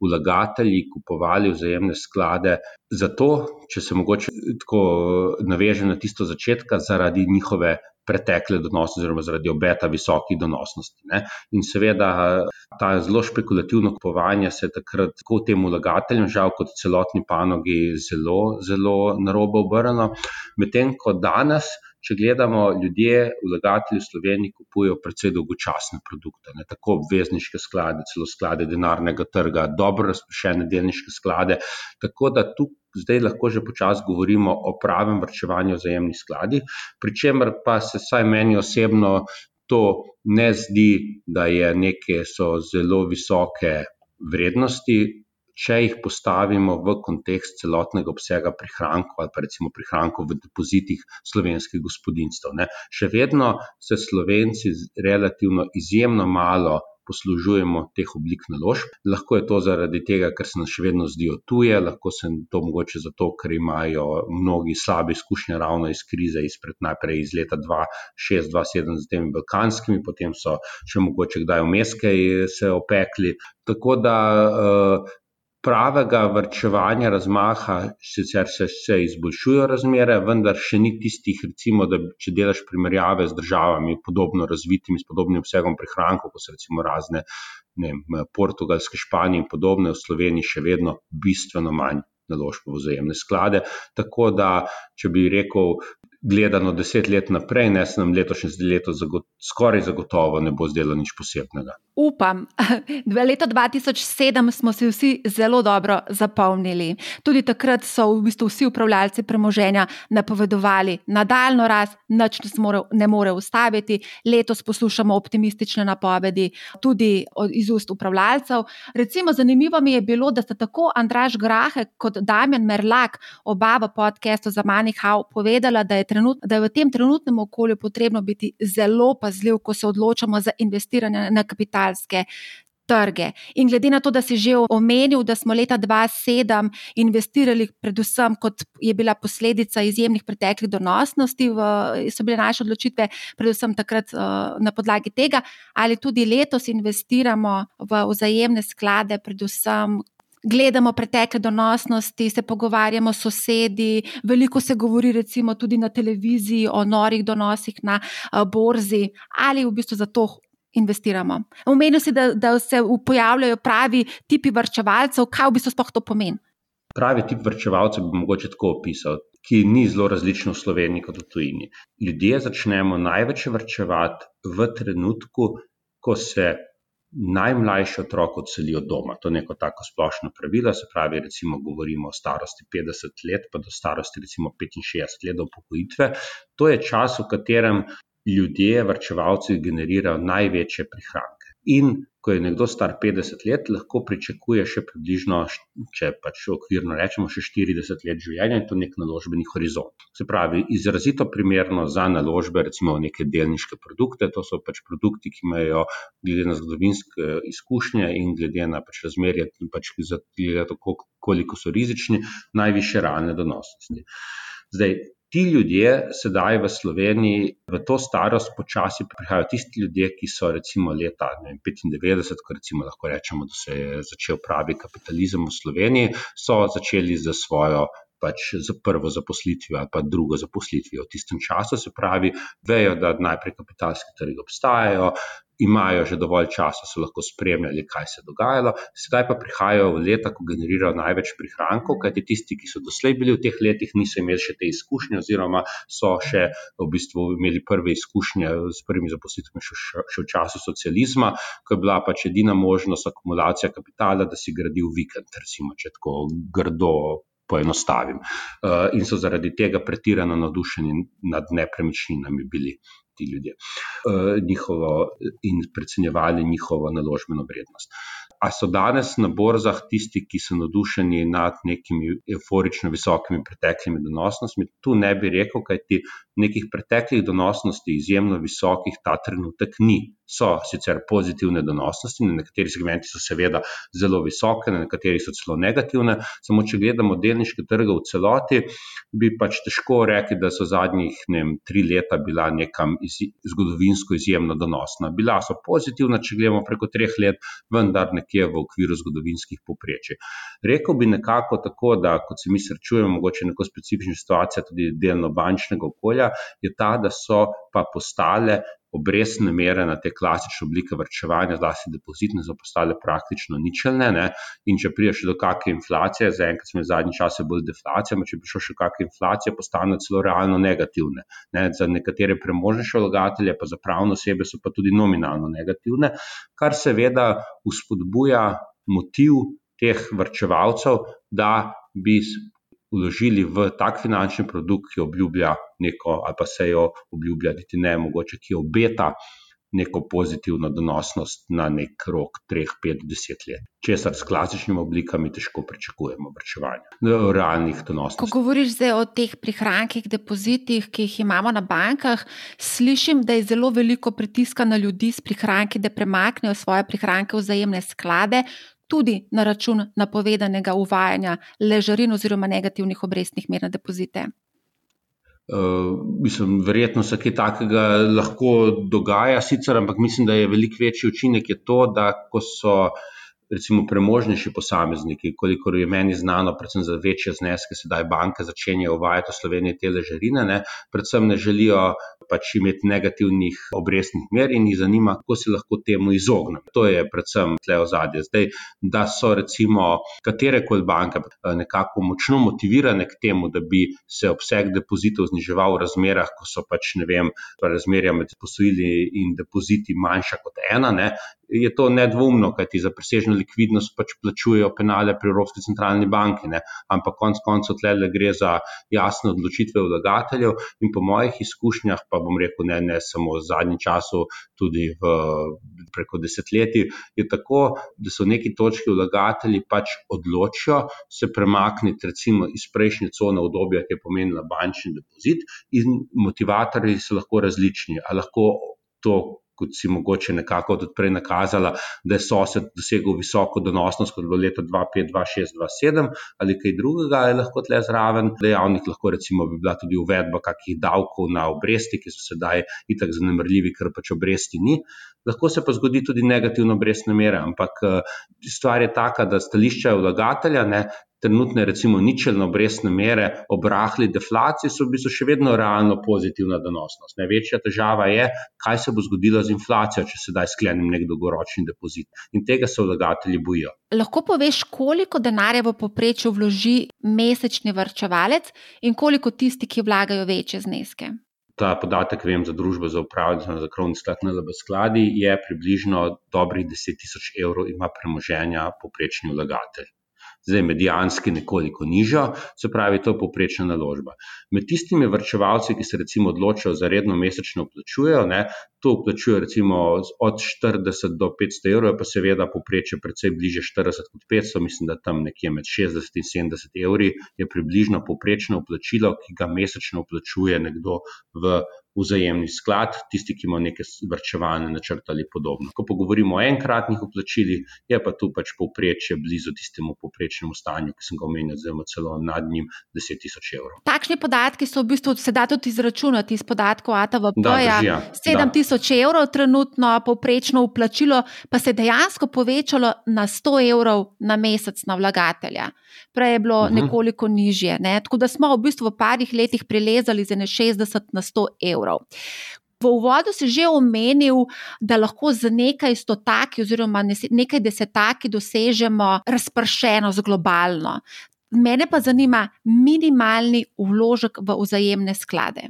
vlagatelji kupovali vzajemne sklade zato, če se mogoče tako naveže na tisto začetka, zaradi njihove pretekle donosnosti, oziroma zaradi obeta visokih donosnosti. Ne. In seveda ta zelo špekulativno kupovanje se je takrat tako tem vlagateljem, žal kot celotni panogi, zelo, zelo narobe obrnilo. Medtem ko danes. Če gledamo, ljudje, vlagatelji v Sloveniji kupujejo precej dolgočasne produkte, ne tako obvezniške sklade, celo sklade denarnega trga, dobro razpršene delniške sklade. Tako da tu zdaj lahko že počasi govorimo o pravem vrčevanju v zajemnih skladih, pri čemer pa se vsaj meni osebno to ne zdi, da je neke so zelo visoke vrednosti, če jih postavimo v kontekst celotnega obsega prihrankov ali pa recimo prihrankov v depozitih slovenskih gospodinstv. Ne. Še vedno se Slovenci relativno izjemno malo poslužujemo teh oblik naložb. Lahko je to zaradi tega, ker se nam še vedno zdijo tuje, lahko se to mogoče zato, ker imajo mnogi slabe izkušnje ravno iz krize, izpred najprej iz leta 2006-2007 z temi balkanskimi, potem so še mogoče kdaj vmes kaj se opekli. Tako da uh, pravega vrčevanja, razmaha, sicer se, se izboljšujejo razmere, vendar še ni tistih, recimo, da če delaš primerjave z državami, podobno razvitimi, s podobnim obsegom prihrankov, kot so recimo razne ne, Portugalske, Španije in podobne, v Sloveniji še vedno bistveno manj naložb v vzajemne sklade. Tako da, če bi rekel, gledano deset let naprej, ne se nam letošnje leto zagot, skoraj zagotovo ne bo zdelo nič posebnega. Upam. Leto 2007 smo si vsi zelo dobro zapomnili. Tudi takrat so v bistvu vsi upravljalci premoženja napovedovali nadaljno rast, nič ne more ustaviti. Letos poslušamo optimistične napovedi tudi iz ust upravljalcev. Recimo, zanimivo mi je bilo, da sta tako Andraš Grahe kot Damien Merlak, oba v podkastu za Manihau, povedala, da je trenut, da je v tem trenutnem okolju potrebno biti zelo pazljiv, ko se odločamo za investiranje na kapitalske. Trge. In glede na to, da si že omenil, da smo leta 2007 investirali, predvsem kot je bila posledica izjemnih preteklih donosnosti, v, so bile naše odločitve, predvsem takrat uh, na podlagi tega, ali tudi letos investiramo v vzajemne sklade, predvsem gledamo pretekle donosnosti, se pogovarjamo s sosedi, veliko se govori recimo tudi na televiziji o norih donosih na borzi ali v bistvu za to. Investiramo. Omenil si, da, da se pojavljajo pravi tipi vrčevalcev. Kaj v bistvu sploh to pomeni? Pravi tip vrčevalcev bi mogoče tako opisal, ki ni zelo različen v Sloveniji kot v tujini. Ljudje začnemo največ vrčevati v trenutku, ko se najmlajši otrok odseli od doma. To je neko tako splošno pravilo, se pravi, recimo, govorimo o starosti 50 let, pa do starosti recimo 65 let do upokojitve. To je čas, v katerem ljudje, vrčevalci, generirajo največje prihranke. In ko je nekdo star 50 let, lahko pričakuje še približno, če pač okvirno rečemo, še 40 let življenja in to nek naložbeni horizont. Se pravi, izrazito primerno za naložbe, recimo neke delniške produkte, to so pač produkti, ki imajo, glede na zgodovinske izkušnje in glede na pač razmerje, pač glede na to, koliko so rizični, najviše realne donosnosti. Zdaj, ti ljudje sedaj v Sloveniji, v to starost, počasi prihajajo tisti ljudje, ki so recimo leta vem, 95, ko recimo lahko rečemo, da se je začel pravi kapitalizem v Sloveniji, so začeli za svojo. Pač za prvo zaposlitvijo ali pa drugo zaposlitvijo v tistem času, se pravi, vejo, da najprej kapitalski trgi obstajajo, imajo že dovolj časa, so lahko spremljali, kaj se je dogajalo, sedaj pa prihajajo v leta, ko generirajo največ prihrankov, kajti tisti, ki so doslej bili v teh letih, niso imeli še te izkušnje, oziroma so še v bistvu imeli prve izkušnje s prvimi zaposlitvami še, še v času socializma, ko je bila pač edina možnost akumulacija kapitala, da si gradil vikend, recimo, če tako grdo. Poenostavim. Uh, in so zaradi tega pretirano navdušeni nad nepremičninami bili ti ljudje uh, njihovo, in precenjevali njihovo naložbeno vrednost. A so danes na borzah tisti, ki so navdušeni nad nekimi euforično visokimi preteklimi donosnostmi? Tu ne bi rekel, kajti nekih preteklih donosnosti, izjemno visokih, ta trenutek ni. So sicer pozitivne donosnosti, na nekaterih segmentih so seveda zelo visoke, na nekaterih so celo negativne. Samo če gledamo delniške trge v celoti, bi pač težko rekli, da so zadnjih vem, tri leta bila nekam iz, zgodovinsko izjemno donosna. Bila so pozitivna, če gledamo preko treh let, vendar nekje v okviru zgodovinskih poprečij. Rekel bi nekako tako, da kot se mi srečujemo, mogoče neko specifična situacija, tudi delno bančnega okolja, je ta, da so pa postale. Obrestne mere na te klasične oblike vrčevanja, zlasti depozitne, so postale praktično ničelne. Ne? In če prideš do kakšne inflacije, zaenkrat smo v zadnji časi bolj deflacija, če bi šlo še kakšne inflacije, postane celo realno negativne. Ne? Za nekatere premožnejše vlagatelje, pa za pravne osebe so pa tudi nominalno negativne, kar seveda uspodbuja motiv teh vrčevalcev, da bi vložili v tak finančni produkt, ki obljublja neko, ali pa se jo obljublja, niti ne mogoče, ki obeta neko pozitivno donosnost na nek rok 3, 5, 10 let. Česar s klasičnimi oblikami težko pričakujemo, vrčevanje realnih donosih. Ko govoriš o teh prihrankih, depozitih, ki jih imamo na bankah, slišim, da je zelo veliko pritiska na ljudi s prihranki, da premaknejo svoje prihranke v vzajemne sklade tudi na račun napovedanega uvajanja ležarin oziroma negativnih obrestnih mer na depozite? Uh, mislim, verjetno se kaj takega lahko dogaja, sicer, ampak mislim, da je veliko večji učinek to, da ko so recimo premožnejši posamezniki, kolikor je meni znano, predvsem za večje zneske, sedaj banke začenjajo uvajati v Sloveniji te ležarine, ne, predvsem ne želijo pač imeti negativnih obrestnih mer in jih zanima, kako se lahko temu izognemo. To je predvsem tle ozadje. Zdaj, da so recimo katere koli banke eh, nekako močno motivirane k temu, da bi se obseg depozitov zniževal v razmerah, ko so pač ne vem, razmerja med posojili in depoziti manjša kot ena, ne, je to nedvomno, kajti za presežno likvidnost pač plačujejo penale pri Evropski centralni banki, ne? ampak konec koncev tle le gre za jasne odločitve vlagateljev in po mojih izkušnjah, pa bom rekel ne, ne samo v zadnjem času, tudi v, preko desetletij, je tako, da so neki točki vlagatelji pač odločijo se premakniti recimo iz prejšnje cone obdobja, ki je pomenila bančni depozit in motivatorji so lahko različni, a lahko to kot si mogoče nekako tudi prej nakazala, da je sosed dosegel visoko donosnost, kot je bilo leta 2005, 2006, 2007 ali kaj drugega, je lahko tle zraven dejavnik, lahko recimo bi bila tudi uvedba kakih davkov na obresti, ki so sedaj itak zanemrljivi, ker pač obresti ni. Lahko se pa zgodi tudi negativno obrestne mere, ampak eh, stvar je taka, da stališča vlagatelja, ne, trenutne, recimo, ničelne obrestne mere ob rahli deflaciji, so v bistvu še vedno realno pozitivna donosnost. Največja težava je, kaj se bo zgodilo z inflacijo, če sedaj sklenem nek dolgoročni depozit. In tega se vlagatelji bojijo. Lahko poveš, koliko denarja v poprečju vloži mesečni vrčevalec in koliko tisti, ki vlagajo večje zneske? Ta podatek vem za družbo za upravljanje za krovni sklad NLB skladi, je približno dobrih 10 tisoč evrov ima premoženja poprečni vlagatelj zdaj medijanski nekoliko nižjo, se pravi, to je poprečna naložba. Med tistimi vrčevalci, ki se recimo odločijo za redno mesečno vplačujejo, ne, to vplačujejo recimo od 40 do 500 evrov, pa seveda poprečje precej bliže 40 kot 500, mislim, da tam nekje med 60 in 70 evri je približno poprečno vplačilo, ki ga mesečno vplačuje nekdo v vzajemni sklad, tisti, ki ima neke vrčevalne načrte ali podobno. Ko pa govorimo o enkratnih uplačilih, je pa tu pač povprečje blizu tistemu povprečnemu stanju, ki sem ga omenil, zelo celo nad njim 10 tisoč evrov. Takšni podatki so v bistvu se da tudi izračunati iz podatkov ATVP-ja. 7 tisoč evrov trenutno povprečno uplačilo pa se je dejansko povečalo na 100 evrov na mesec na vlagatelja. Prej je bilo uh mhm. -huh. nekoliko nižje. Ne? Tako da smo v bistvu v parih letih prelezali z 60 na 100 evrov evrov. V uvodu si že omenil, da lahko z nekaj stotaki oziroma nekaj desetaki dosežemo razpršenost globalno. Mene pa zanima minimalni vložek v vzajemne sklade.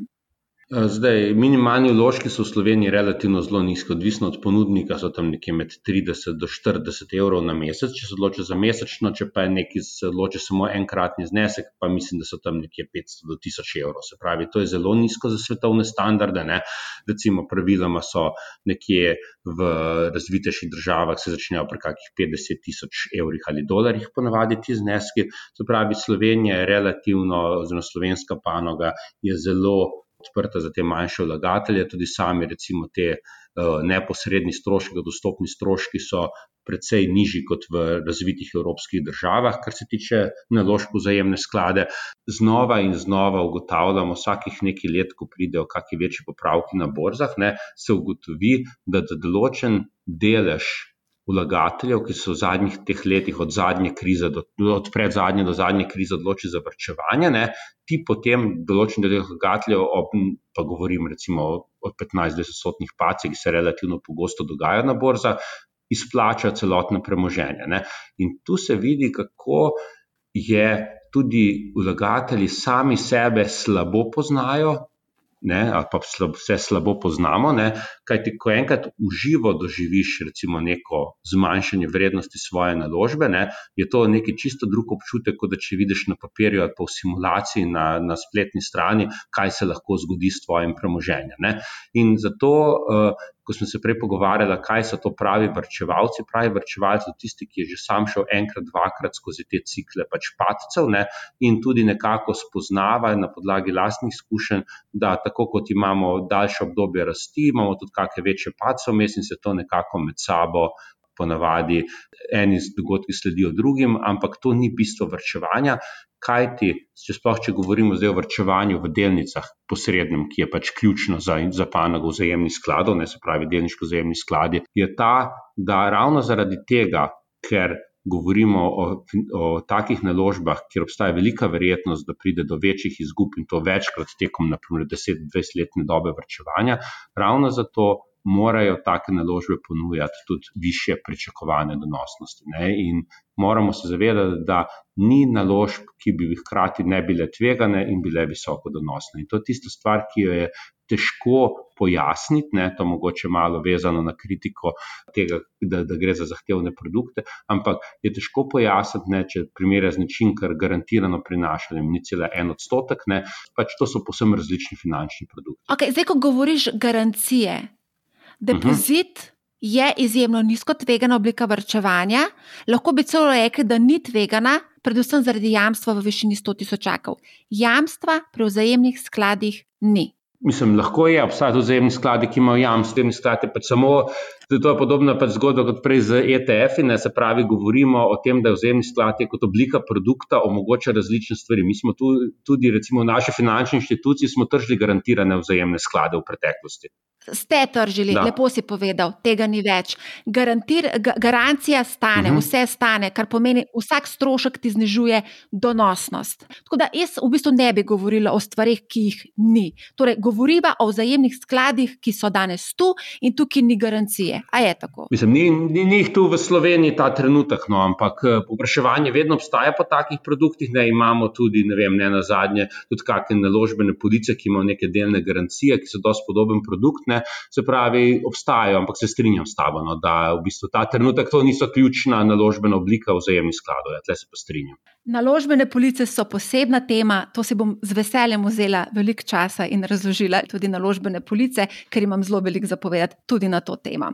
Eh, zdaj, minimalni vložki so v Sloveniji relativno zelo nizki, odvisno od ponudnika, so tam nekje med 30 do 40 evrov na mesec, če se odloči za mesečno, če pa je neki se odloči samo enkratni znesek, pa mislim, da so tam nekje 500 do 1000 evrov. Se pravi, to je zelo nizko za svetovne standarde. Ne? Recimo, praviloma so nekje v razvitejših državah se začnejo pri kakih 50 tisoč evrih ali dolarjih, ponavadi ti zneski. Se pravi, Slovenija je relativno, oziroma slovenska panoga je zelo odprta za te manjše vlagatelje, tudi sami, recimo, te uh, neposredni stroški, dostopni stroški so precej nižji kot v razvitih evropskih državah, kar se tiče naložb v zajemne sklade. Znova in znova ugotavljamo, vsakih nekaj let, ko pridejo kakšni večji popravki na borzah, ne, se ugotovi, da določen delež vlagateljev, ki so v zadnjih teh letih, od zadnje krize, do, od predzadnje do zadnje krize, odločili za vrčevanje, ne, ti potem določeni del vlagateljev, ob, pa govorim recimo o 15-20-stotnih pacih, ki se relativno pogosto dogajajo na borzah, izplačajo celotno premoženje. Ne. In tu se vidi, kako je tudi vlagatelji sami sebe slabo poznajo, ne, ali pa slab, vse slabo poznamo. Ne, kaj ti, ko enkrat uživo doživiš, recimo, neko zmanjšanje vrednosti svoje naložbe, ne, je to neki čisto drug občutek, kot da če vidiš na papirju ali pa v simulaciji na, na spletni strani, kaj se lahko zgodi s tvojim premoženjem. Ne. In zato. Uh, ko smo se prej pogovarjali, kaj so to pravi vrčevalci. Pravi vrčevalci so tisti, ki je že sam šel enkrat, dvakrat skozi te cikle pač padcev ne, in tudi nekako spoznavajo na podlagi lastnih izkušenj, da tako kot imamo daljše obdobje rasti, imamo tudi kakšne večje padce vmes in se to nekako med sabo. Ponavadi eni dogodki sledijo drugim, ampak to ni bistvo vrčevanja kaj ti, če sploh če govorimo zdaj o vrčevanju v delnicah, posrednem, ki je pač ključno za, za panogo vzajemnih skladov, ne se pravi delniško vzajemni skladi, je ta, da ravno zaradi tega, ker govorimo o, o takih naložbah, kjer obstaja velika verjetnost, da pride do večjih izgub in to večkrat tekom, naprimer, 10-20-letne dobe vrčevanja, ravno zato morajo take naložbe ponujati tudi više pričakovane donosnosti. Ne? In moramo se zavedati, da ni naložb, ki bi hkrati ne bile tvegane in bile visoko donosne. In to je tista stvar, ki jo je težko pojasniti, ne? to mogoče malo vezano na kritiko tega, da, da gre za zahtevne produkte, ampak je težko pojasniti, ne? če primerja z nečim, kar garantirano prinaša, ni cela en odstotek, ne? pač to so posebno različni finančni produkti. Okay, zdaj, ko govoriš garancije, Depozit uh -huh. je izjemno nizko tvegana oblika vrčevanja, lahko bi celo rekli, da ni tvegana, predvsem zaradi jamstva v višini 100 tisočakov. Jamstva pri vzajemnih skladih ni. Mislim, lahko je, obstajajo tudi vzajemni skladi, ki imajo jamstvo, vzajemni skladi pač samo. To je podobna pač zgodba kot prej z ETF-i, se pravi, govorimo o tem, da je vzajemni sklad kot oblika produkta omogoča različne stvari. Mi smo tu, tudi, recimo, v naši finančni inštituciji smo tržili garantirane vzajemne sklade v preteklosti. Ste tržili, da. lepo si povedal, tega ni več. Garantir, ga, garancija stane, uh mhm. -huh. vse stane, kar pomeni, vsak strošek ti znižuje donosnost. Tako da jaz v bistvu ne bi govorila o stvarih, ki jih ni. Torej, govoriva o vzajemnih skladih, ki so danes tu in tukaj ni garancije. A je tako? Mislim, ni, ni, ni jih tu v Sloveniji ta trenutek, no, ampak eh, povpraševanje vedno obstaja po takih produktih. Ne, imamo tudi, ne vem, ne na zadnje, tudi kakšne naložbene police, ki imajo neke delne garancije, ki so dosti podoben produkt ne, se pravi, obstajajo, ampak se strinjam s tabo, no, da v bistvu ta trenutek to niso ključna naložbena oblika vzajemnih skladov. Ja, Tle se pa strinjam. Naložbene police so posebna tema, to si bom z veseljem vzela veliko časa in razložila tudi naložbene police, ker imam zelo veliko zapovedati tudi na to temo.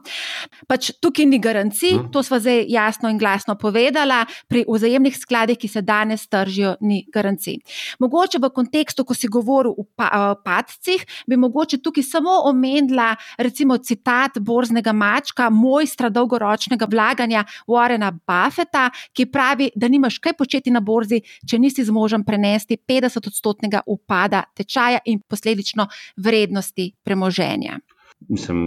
Pač tukaj ni garancij, hmm. to smo zdaj jasno in glasno povedala, pri vzajemnih skladih, ki se danes tržijo, ni garancij. Mogoče v kontekstu, ko si govoril o padcih, bi mogoče tukaj samo omenila recimo citat borznega mačka, mojstra dolgoročnega vlaganja Warrena Buffeta, ki pravi, da nimaš kaj početi na na borzi, če nisi zmožen prenesti 50-odstotnega upada tečaja in posledično vrednosti premoženja. Mislim,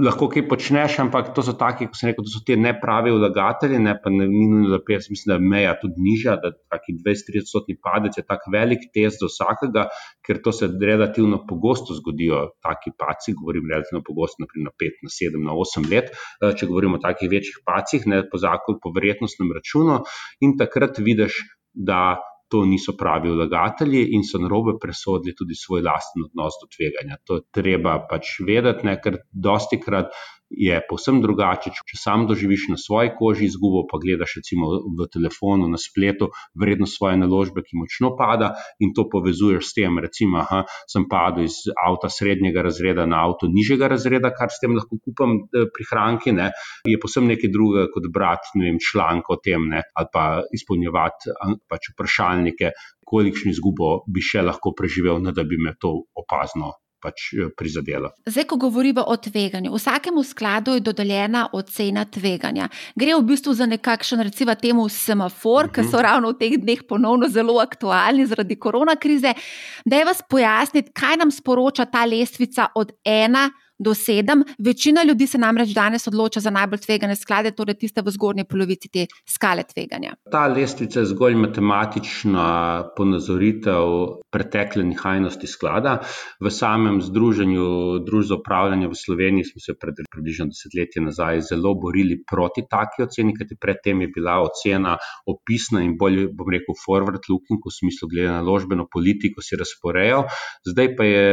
lahko kaj počneš, ampak to so taki, kot se reče, to so ti nepravi vlagatelji, ne pa ne minuli, da 50, mislim, da je meja tudi nižja, da taki 20-30-odstotni padec je tak velik test za vsakega, ker to se relativno pogosto zgodijo, taki paci, govorim relativno pogosto, naprimer na 5, na 7, na 8 let, eh, če govorimo o takih večjih pacih, ne po zakonu, po verjetnostnem računu in takrat vidiš, da to niso pravi vlagatelji in so narobe presodili tudi svoj lasten odnos do tveganja. To je treba pač vedeti, ne, ker dosti krat je povsem drugače, če sam doživiš na svoji koži izgubo, pa gledaš recimo v telefonu, na spletu, vrednost svoje naložbe, ki močno pada in to povezuješ s tem, recimo, da sem padel iz avta srednjega razreda na avto nižjega razreda, kar s tem lahko kupam eh, prihranke, ne, je povsem nekaj drugega kot brati vem, članek o tem ne, ali pa izpolnjevati pač vprašalnike, kolikšno izgubo bi še lahko preživel, ne da bi me to opazno pač eh, prizadela. Zdaj, ko govorimo o tveganju, vsakemu skladu je dodeljena ocena tveganja. Gre v bistvu za nekakšen, recimo, temu semafor, uh -huh. ki so mhm. ravno v teh dneh ponovno zelo aktualni zaradi korona krize. Da je vas pojasniti, kaj nam sporoča ta lestvica od ena do sedem. Večina ljudi se namreč danes odloča za najbolj tvegane sklade, torej tiste v zgornji polovici te skale tveganja. Ta lestvica je zgolj matematična ponazoritev pretekle nihajnosti sklada. V samem združenju Družb za upravljanje v Sloveniji smo se pred približno desetletje nazaj zelo borili proti taki oceni, kajti predtem je bila ocena opisna in bolj, bom rekel, forward-looking v smislu glede na ložbeno politiko si razporejal. Zdaj pa je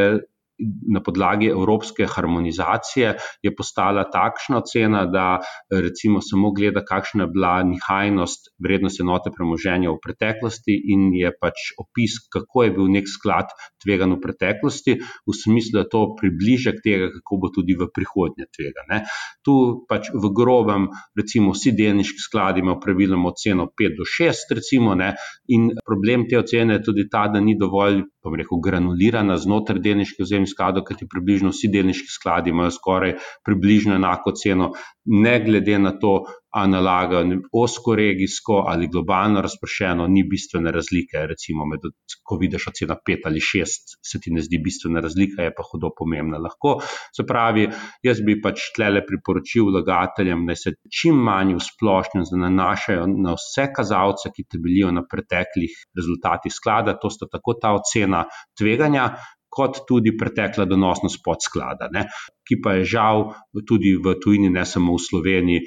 na podlagi evropske harmonizacije je postala takšna cena, da recimo samo gleda, kakšna je bila nihajnost vrednosti enote premoženja v preteklosti in je pač opis, kako je bil nek sklad tvegan v preteklosti, v smislu, da to približek tega, kako bo tudi v prihodnje tvega. Ne. Tu pač v grobem, recimo vsi delniški skladi imajo praviloma oceno 5 do 6, recimo, ne, in problem te ocene je tudi ta, da ni dovolj, pa rekel, granulirana znotraj delniške ozemlje vzajemnih skladov, ker ti približno vsi delniški skladi imajo skoraj približno enako ceno, ne glede na to, ali nalagajo osko regijsko ali globalno razpršeno, ni bistvene razlike. Recimo, med, ko vidiš ocena pet ali šest, se ti ne zdi bistvena razlika, je pa hudo pomembna. Lahko, se pravi, jaz bi pač tlele priporočil vlagateljem, da se čim manj v splošnem nanašajo na vse kazalce, ki temeljijo na preteklih rezultatih sklada, to sta tako ta ocena tveganja. Kot tudi pretekla donosnost podsklada, ne, ki pa je žal tudi v tujini, ne samo v Sloveniji,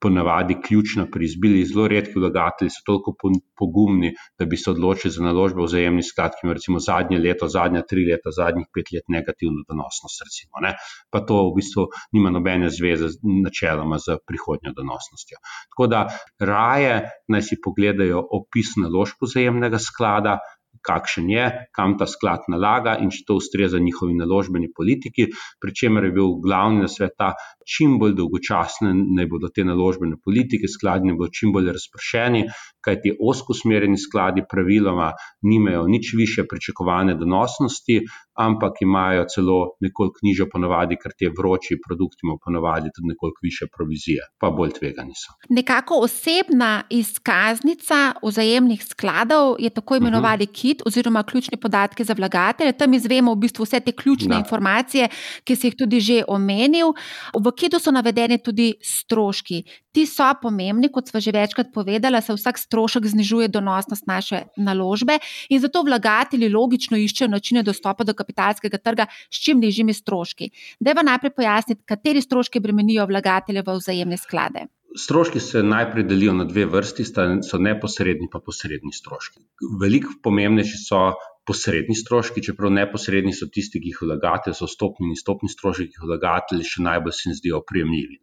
ponavadi ključna pri izbiri. Zelo redki vlagatelji so toliko pogumni, da bi se odločili za naložbe v vzajemni sklad, ki ima recimo zadnje leto, zadnja tri leta, zadnjih pet let negativno donosnost. Recimo, pa to v bistvu nima nobene zveze načeloma z prihodnjo donosnostjo. Tako da raje naj si pogledajo opis naložb vzajemnega sklada, kakšen je, kam ta sklad nalaga in če to ustreza njihovi naložbeni politiki, pri čemer je bil glavni nasvet ta, čim bolj dolgočasne naj bodo te naložbene politike, skladi naj bodo čim bolj razpršeni, kajti osko usmerjeni skladi praviloma nimajo nič više pričakovane donosnosti, ampak imajo celo nekoliko nižjo ponovadi, ker ti vroči produkti imajo ponovadi tudi nekoliko više provizije, pa bolj tvegani so. Nekako osebna izkaznica vzajemnih skladov je tako imenovani uh -huh. KIT oziroma ključni podatki za vlagatelje. Tam izvemo v bistvu vse te ključne da. informacije, ki si jih tudi že omenil. V KIT-u so navedeni tudi stroški. Ti so pomembni, kot smo že večkrat povedali, se vsak strošek znižuje donosnost naše naložbe in zato vlagatelji logično iščejo načine dostopa do kapitalskega trga s čim nižjimi stroški. Deva najprej pojasniti, kateri stroški bremenijo vlagatelje v vzajemne sklade. Stroški se najprej delijo na dve vrsti, so neposredni in posredni stroški. Veliko pomembnejši so posredni stroški, čeprav neposredni so tisti, ki jih vlagatelj, so stopni in stopni stroški, ki jih vlagatelj še najbolj se jim zdijo prijemljivi.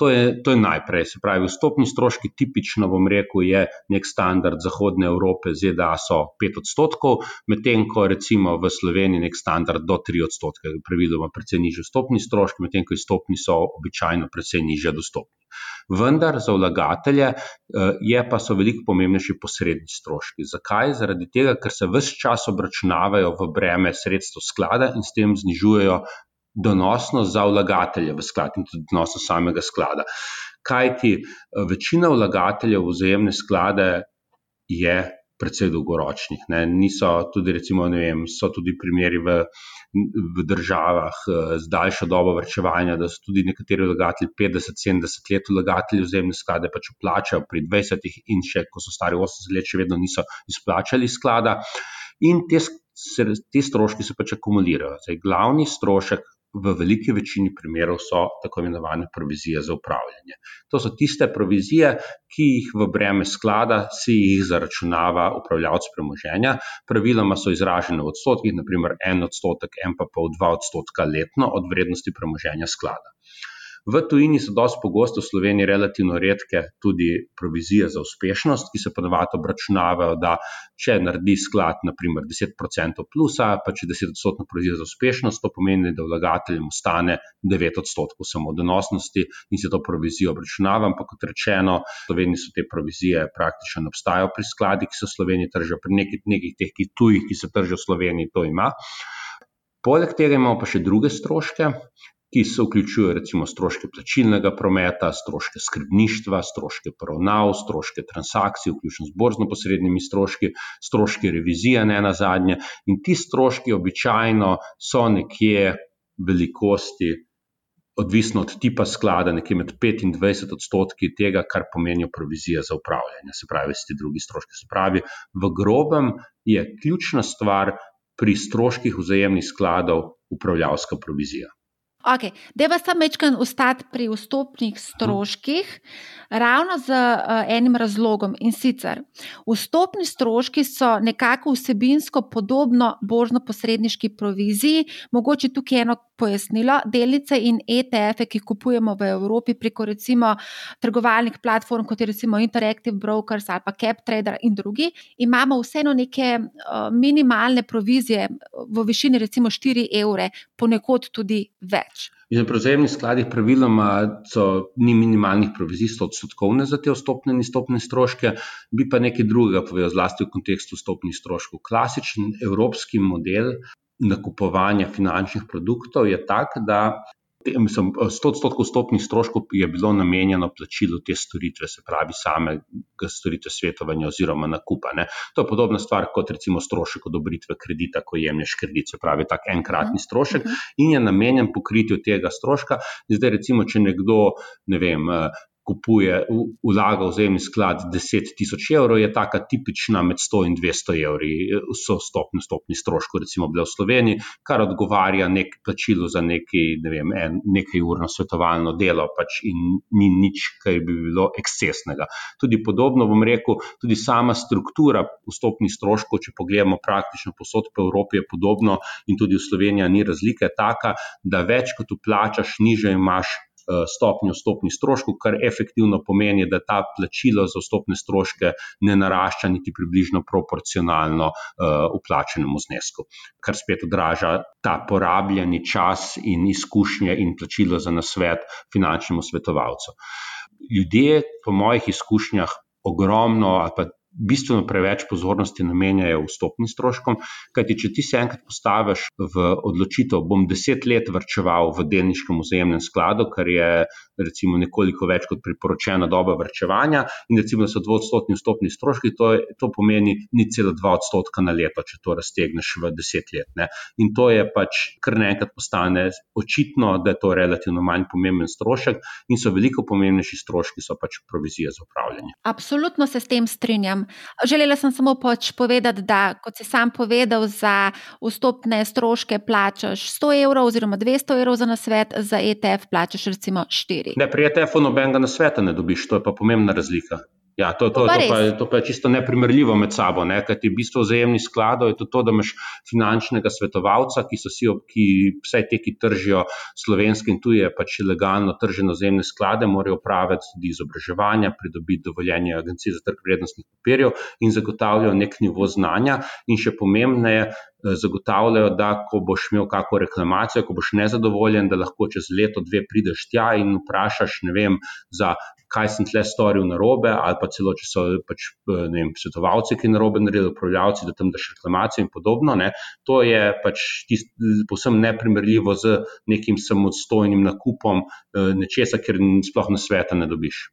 To je, to je najprej, se pravi, stopni stroški, tipično bom rekel, je nek standard Zahodne Evrope, ZDA so 5 odstotkov, medtem ko recimo v Sloveniji nek standard do 3 odstotke, praviloma precej nižji stopni stroški, medtem ko stopni so običajno precej nižje dostopni. Vendar za vlagatelje eh, je pa so veliko pomembnejši posredni stroški. Zakaj? Zaradi tega, ker se vse čas obračunavajo v breme sredstev sklada in s tem znižujejo donosnost za vlagatelje v sklad in tudi donosnost samega sklada. Kaj ti eh, večina vlagateljev v vzajemne sklade je precej dolgoročnih. Ne. Niso tudi, recimo, vem, so tudi primeri v, v državah eh, z daljšo dobo vrčevanja, da so tudi nekateri vlagatelji 50-70 let vlagatelji vzemne sklade pač vplačajo pri 20 in še, ko so stari 80 let, še vedno niso izplačali sklada. In te, te stroški se pač akumulirajo. Zdaj, glavni strošek v veliki večini primerov so tako imenovane provizije za upravljanje. To so tiste provizije, ki jih v breme sklada si jih zaračunava upravljavc premoženja. Praviloma so izražene v odstotkih, naprimer en odstotek, en pa pol dva odstotka letno od vrednosti premoženja sklada. V tujini so dosti pogosto v Sloveniji relativno redke tudi provizije za uspešnost, ki se ponovadi obračunavajo, da če naredi sklad, naprimer 10% plusa, pa če 10% provizijo za uspešnost, to pomeni, da vlagateljem ostane 9% samo donosnosti in se to provizijo obračunava. Ampak kot rečeno, v Sloveniji so te provizije praktično ne obstajajo pri skladih, ki se v Sloveniji tržijo, pri nekih, nekih teh ki tujih, ki se tržijo v Sloveniji, to ima. Poleg tega imamo pa še druge stroške, ki se vključujejo recimo stroške plačilnega prometa, stroške skrbništva, stroške poravnav, stroške transakcij, vključno z borzno posrednimi stroški, stroške revizije, ne na zadnje. In ti stroški običajno so nekje velikosti, odvisno od tipa sklada, nekje med 5 in 20 odstotki tega, kar pomenijo provizije za upravljanje, se pravi, vsi ti drugi stroški. Se pravi, v grobem je ključna stvar pri stroških vzajemnih skladov upravljavska provizija. Okay. Deva sam večkrat ustati pri vstopnih stroških, ravno z uh, enim razlogom in sicer vstopni stroški so nekako vsebinsko podobno božno-posredniški proviziji. Mogoče tukaj eno pojasnilo. Delnice in ETF-e, ki kupujemo v Evropi preko recimo trgovalnih platform, kot je recimo Interactive Brokers ali pa CapTrader in drugi, imamo vseeno neke uh, minimalne provizije v višini recimo 4 evre, ponekod tudi več. In pri vzajemnih skladih praviloma so ni minimalnih provizij, so odstotkovne za te vstopne in stopne stroške, bi pa nekaj drugega povedal, zlasti v kontekstu stopnih stroškov. Klasičen evropski model nakupovanja finančnih produktov je tak, da Mislim, 100 odstotkov stopnih stroškov je bilo namenjeno plačilu te storitve, se pravi, samega storitve svetovanja oziroma nakupa. Ne. To je podobna stvar kot recimo strošek odobritve kredita, ko jemliš kredit, se pravi, tak enkratni strošek in je namenjen pokritju tega stroška. Zdaj, recimo, če nekdo, ne vem, kupuje, vlaga v zemlji sklad 10 tisoč evrov, je taka tipična med 100 in 200 evri, so stopni, stopni stroški, recimo, v Sloveniji, kar odgovarja nek plačilo za neki, ne vem, en, nekaj urno svetovalno delo, pač in ni nič, kar bi bilo ekscesnega. Tudi podobno bom rekel, tudi sama struktura vstopnih stroškov, če pogledamo praktično posod po Evropi, je podobno in tudi v Sloveniji ni razlike taka, da več kot uplačaš, niže imaš stopnjo stopnih stroškov, kar efektivno pomeni, da ta plačilo za stopne stroške ne narašča niti približno proporcionalno uplačenemu eh, znesku, kar spet odraža ta porabljeni čas in izkušnje in plačilo za nasvet finančnemu svetovalcu. Ljudje, po mojih izkušnjah, ogromno ali pa bistveno preveč pozornosti namenjajo vstopnim stroškom. Kajti, če ti se enkrat postaviš v odločitev, bom deset let vrčeval v delniškem vzajemnem skladu, kar je recimo nekoliko več kot priporočena doba vrčevanja, in recimo, so dvodstotni vstopni stroški, to, je, to pomeni ni celo dva odstotka na leto, če to raztegneš v deset let. Ne. In to je pač kar naenkrat postane očitno, da je to relativno manj pomemben strošek, in so veliko pomembnejši stroški, so pač provizije za upravljanje. Absolutno se s tem strinjam. Želela sem samo pač povedati, da, kot si sam povedal, za vstopne stroške plačaš 100 evrov, oziroma 200 evrov za nasvet, za ETF plačaš recimo 4. Ne, pri ETF-u nobenega nasveta ne dobiš, to je pa pomembna razlika. Ja, to, to, to, pa to, pa je, to pa je čisto neprimerljivo med sabo. Ne? Kaj ti v bistvu vzajemnih skladov je to, to, da imaš finančnega svetovalca, ki so si, ki vse te, ki tržijo slovenske in tuje, pač legalno tržene vzajemne sklade, morajo praviti tudi izobraževanja, pridobiti dovoljenje Agencije za trg vrednostnih papirjev in zagotavljajo nek nivo znanja. In še pomembneje, zagotavljajo, da ko boš imel kakšno reklamacijo, ko boš nezadovoljen, da lahko čez leto, dve prideš tja in vprašaš, ne vem, za kaj sem tle storil na robe, ali pa celo, če so pač, eh, vem, svetovalci, ki na robe naredili, upravljavci, da tam daš reklamacijo in podobno. Ne. To je pač povsem neprimerljivo z nekim samostojnim nakupom eh, nečesa, ker sploh na sveta ne dobiš.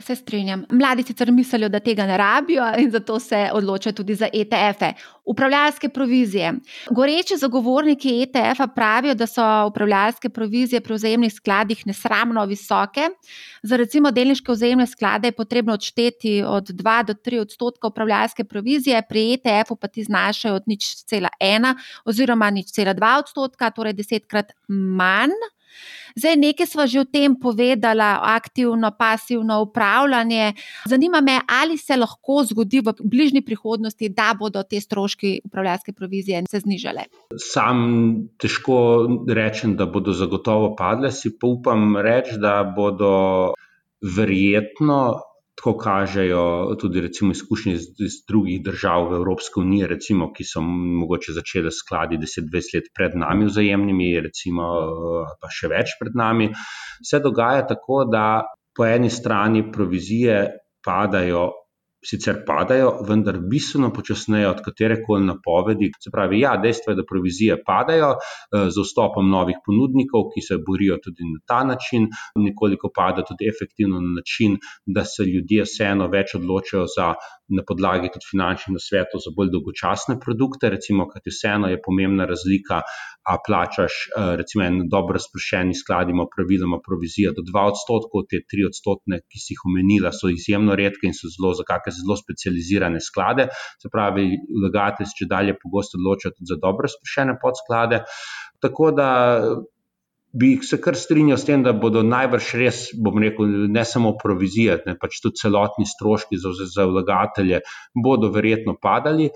Se strinjam. Mladi sicer mislijo, da tega ne rabijo in zato se odločajo tudi za ETF-e. Upravljalske provizije. Goreči zagovorniki ETF-a pravijo, da so upravljalske provizije pri vzajemnih skladih nesramno visoke. Za recimo delniške vzajemne sklade je potrebno odšteti od 2 do 3 odstotka upravljalske provizije, pri ETF-u pa ti znašajo od nič cela ena oziroma nič cela dva odstotka, torej desetkrat manj. Zdaj, nekaj smo že o tem povedali, aktivno, pasivno upravljanje. Zanima me, ali se lahko zgodi v bližnji prihodnosti, da bodo te stroški upravljalske provizije se znižale. Sam težko rečem, da bodo zagotovo padle, si pa upam reči, da bodo verjetno tako kažejo tudi recimo, izkušnje iz, iz drugih držav v Evropski uniji, recimo, ki so mogoče začele skladi 10-20 let pred nami, vzajemnimi, recimo, pa še več pred nami. Se dogaja tako, da po eni strani provizije padajo sicer padajo, vendar bistveno počasneje od katere koli napovedi. Se pravi, ja, dejstvo je, da provizije padajo eh, z vstopom novih ponudnikov, ki se borijo tudi na ta način, nekoliko pada tudi efektivno na način, da se ljudje vseeno več odločajo za na podlagi tudi finančnih nasvetov za bolj dolgočasne produkte. Recimo, kaj ti vseeno je pomembna razlika, a plačaš, eh, recimo, en dobro razpršeni sklad, ima praviloma provizijo do 2 odstotkov, te 3 odstotne, ki si jih omenila, so izjemno redke in so zelo za kakšne zelo specializirane sklade. Se pravi, vlagatelji se če dalje pogosto odločajo tudi za dobro razpršene podsklade. Tako da bi se kar strinjal s tem, da bodo najbrž res, bom rekel, ne samo provizije, ne pač tudi celotni stroški za, za vlagatelje, bodo verjetno padali.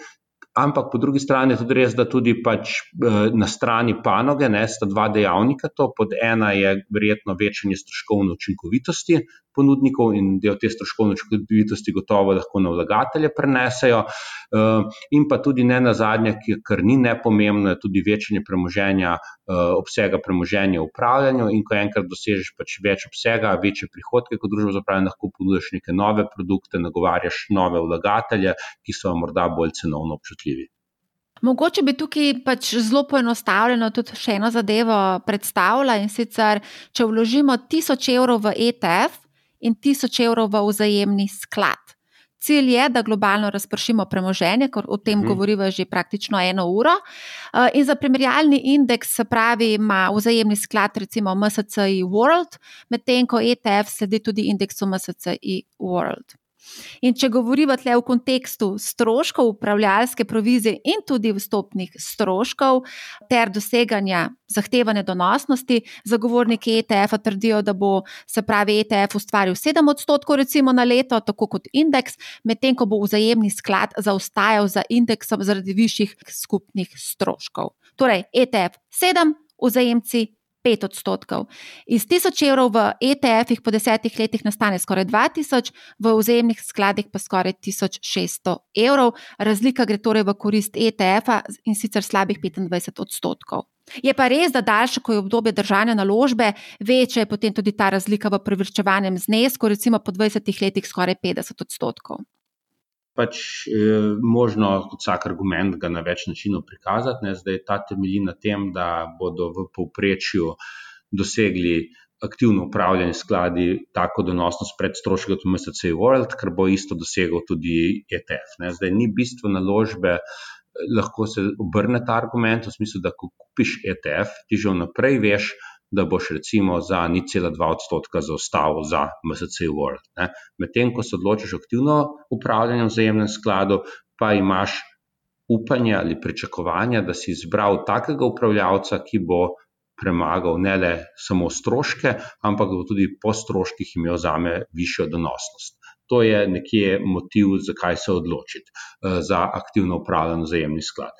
Ampak po drugi strani je tudi res, da tudi pač eh, na strani panoge ne, sta dva dejavnika. To pod ena je verjetno večanje stroškovne učinkovitosti, ponudnikov in del te stroškovne učinkovitosti gotovo lahko na vlagatelje prenesejo. Eh, in pa tudi ne na zadnje, kar ni nepomembno, je tudi večanje premoženja, eh, obsega premoženja v upravljanju. In ko enkrat dosežeš pač več obsega, večje prihodke kot družba za upravljanje, lahko ponudiš neke nove produkte, nagovarjaš nove vlagatelje, ki so morda bolj cenovno občutljivi. Mogoče bi tukaj pač zelo poenostavljeno tudi še eno zadevo predstavila in sicer, če vložimo 1000 evrov v ETF in 1000 evrov v vzajemni sklad. Cilj je, da globalno razpršimo premoženje, ker o tem hmm. govoriva že praktično eno uro. Eh, in za primerjalni indeks, se pravi, ima vzajemni sklad, recimo MSCI World, medtem ko ETF sledi tudi indeksu MSCI World. In če govorimo tle v kontekstu stroškov upravljalske provizije in tudi vstopnih stroškov ter doseganja zahtevane donosnosti, zagovorniki ETF-a trdijo, da bo se pravi ETF ustvaril 7 odstotkov recimo na leto, tako kot indeks, medtem ko bo vzajemni sklad zaostajal za indeksom zaradi višjih skupnih stroškov. Torej, ETF 7, vzajemci 5 odstotkov. Iz 1000 evrov v ETF-ih po desetih letih nastane skoraj 2000, v vzajemnih skladih pa skoraj 1600 evrov. Razlika gre torej v korist ETF-a in sicer slabih 25 odstotkov. Je pa res, da daljše, ko je obdobje držanja naložbe, večja je potem tudi ta razlika v privrčevanem znesku, recimo po 20 letih skoraj 50 odstotkov pač eh, možno kot vsak argument ga na več načinov prikazati. Ne. Zdaj ta temelji na tem, da bodo v povprečju dosegli aktivno upravljanje skladi tako donosnost pred stroški kot MSC World, kar bo isto dosegel tudi ETF. Ne. Zdaj ni bistvo naložbe. Lahko se obrne ta argument v smislu, da ko kupiš ETF, ti že vnaprej veš, da boš recimo za 0,2 odstotka zaostal za MSC World. Medtem, ko se odločiš aktivno upravljanje v vzajemnem skladu, pa imaš upanje ali pričakovanje, da si izbral takega upravljavca, ki bo premagal ne le samo stroške, ampak bo tudi po stroških imel zame višjo donosnost. To je nekje motiv, zakaj se odločiti eh, za aktivno upravljanje vzajemni sklad.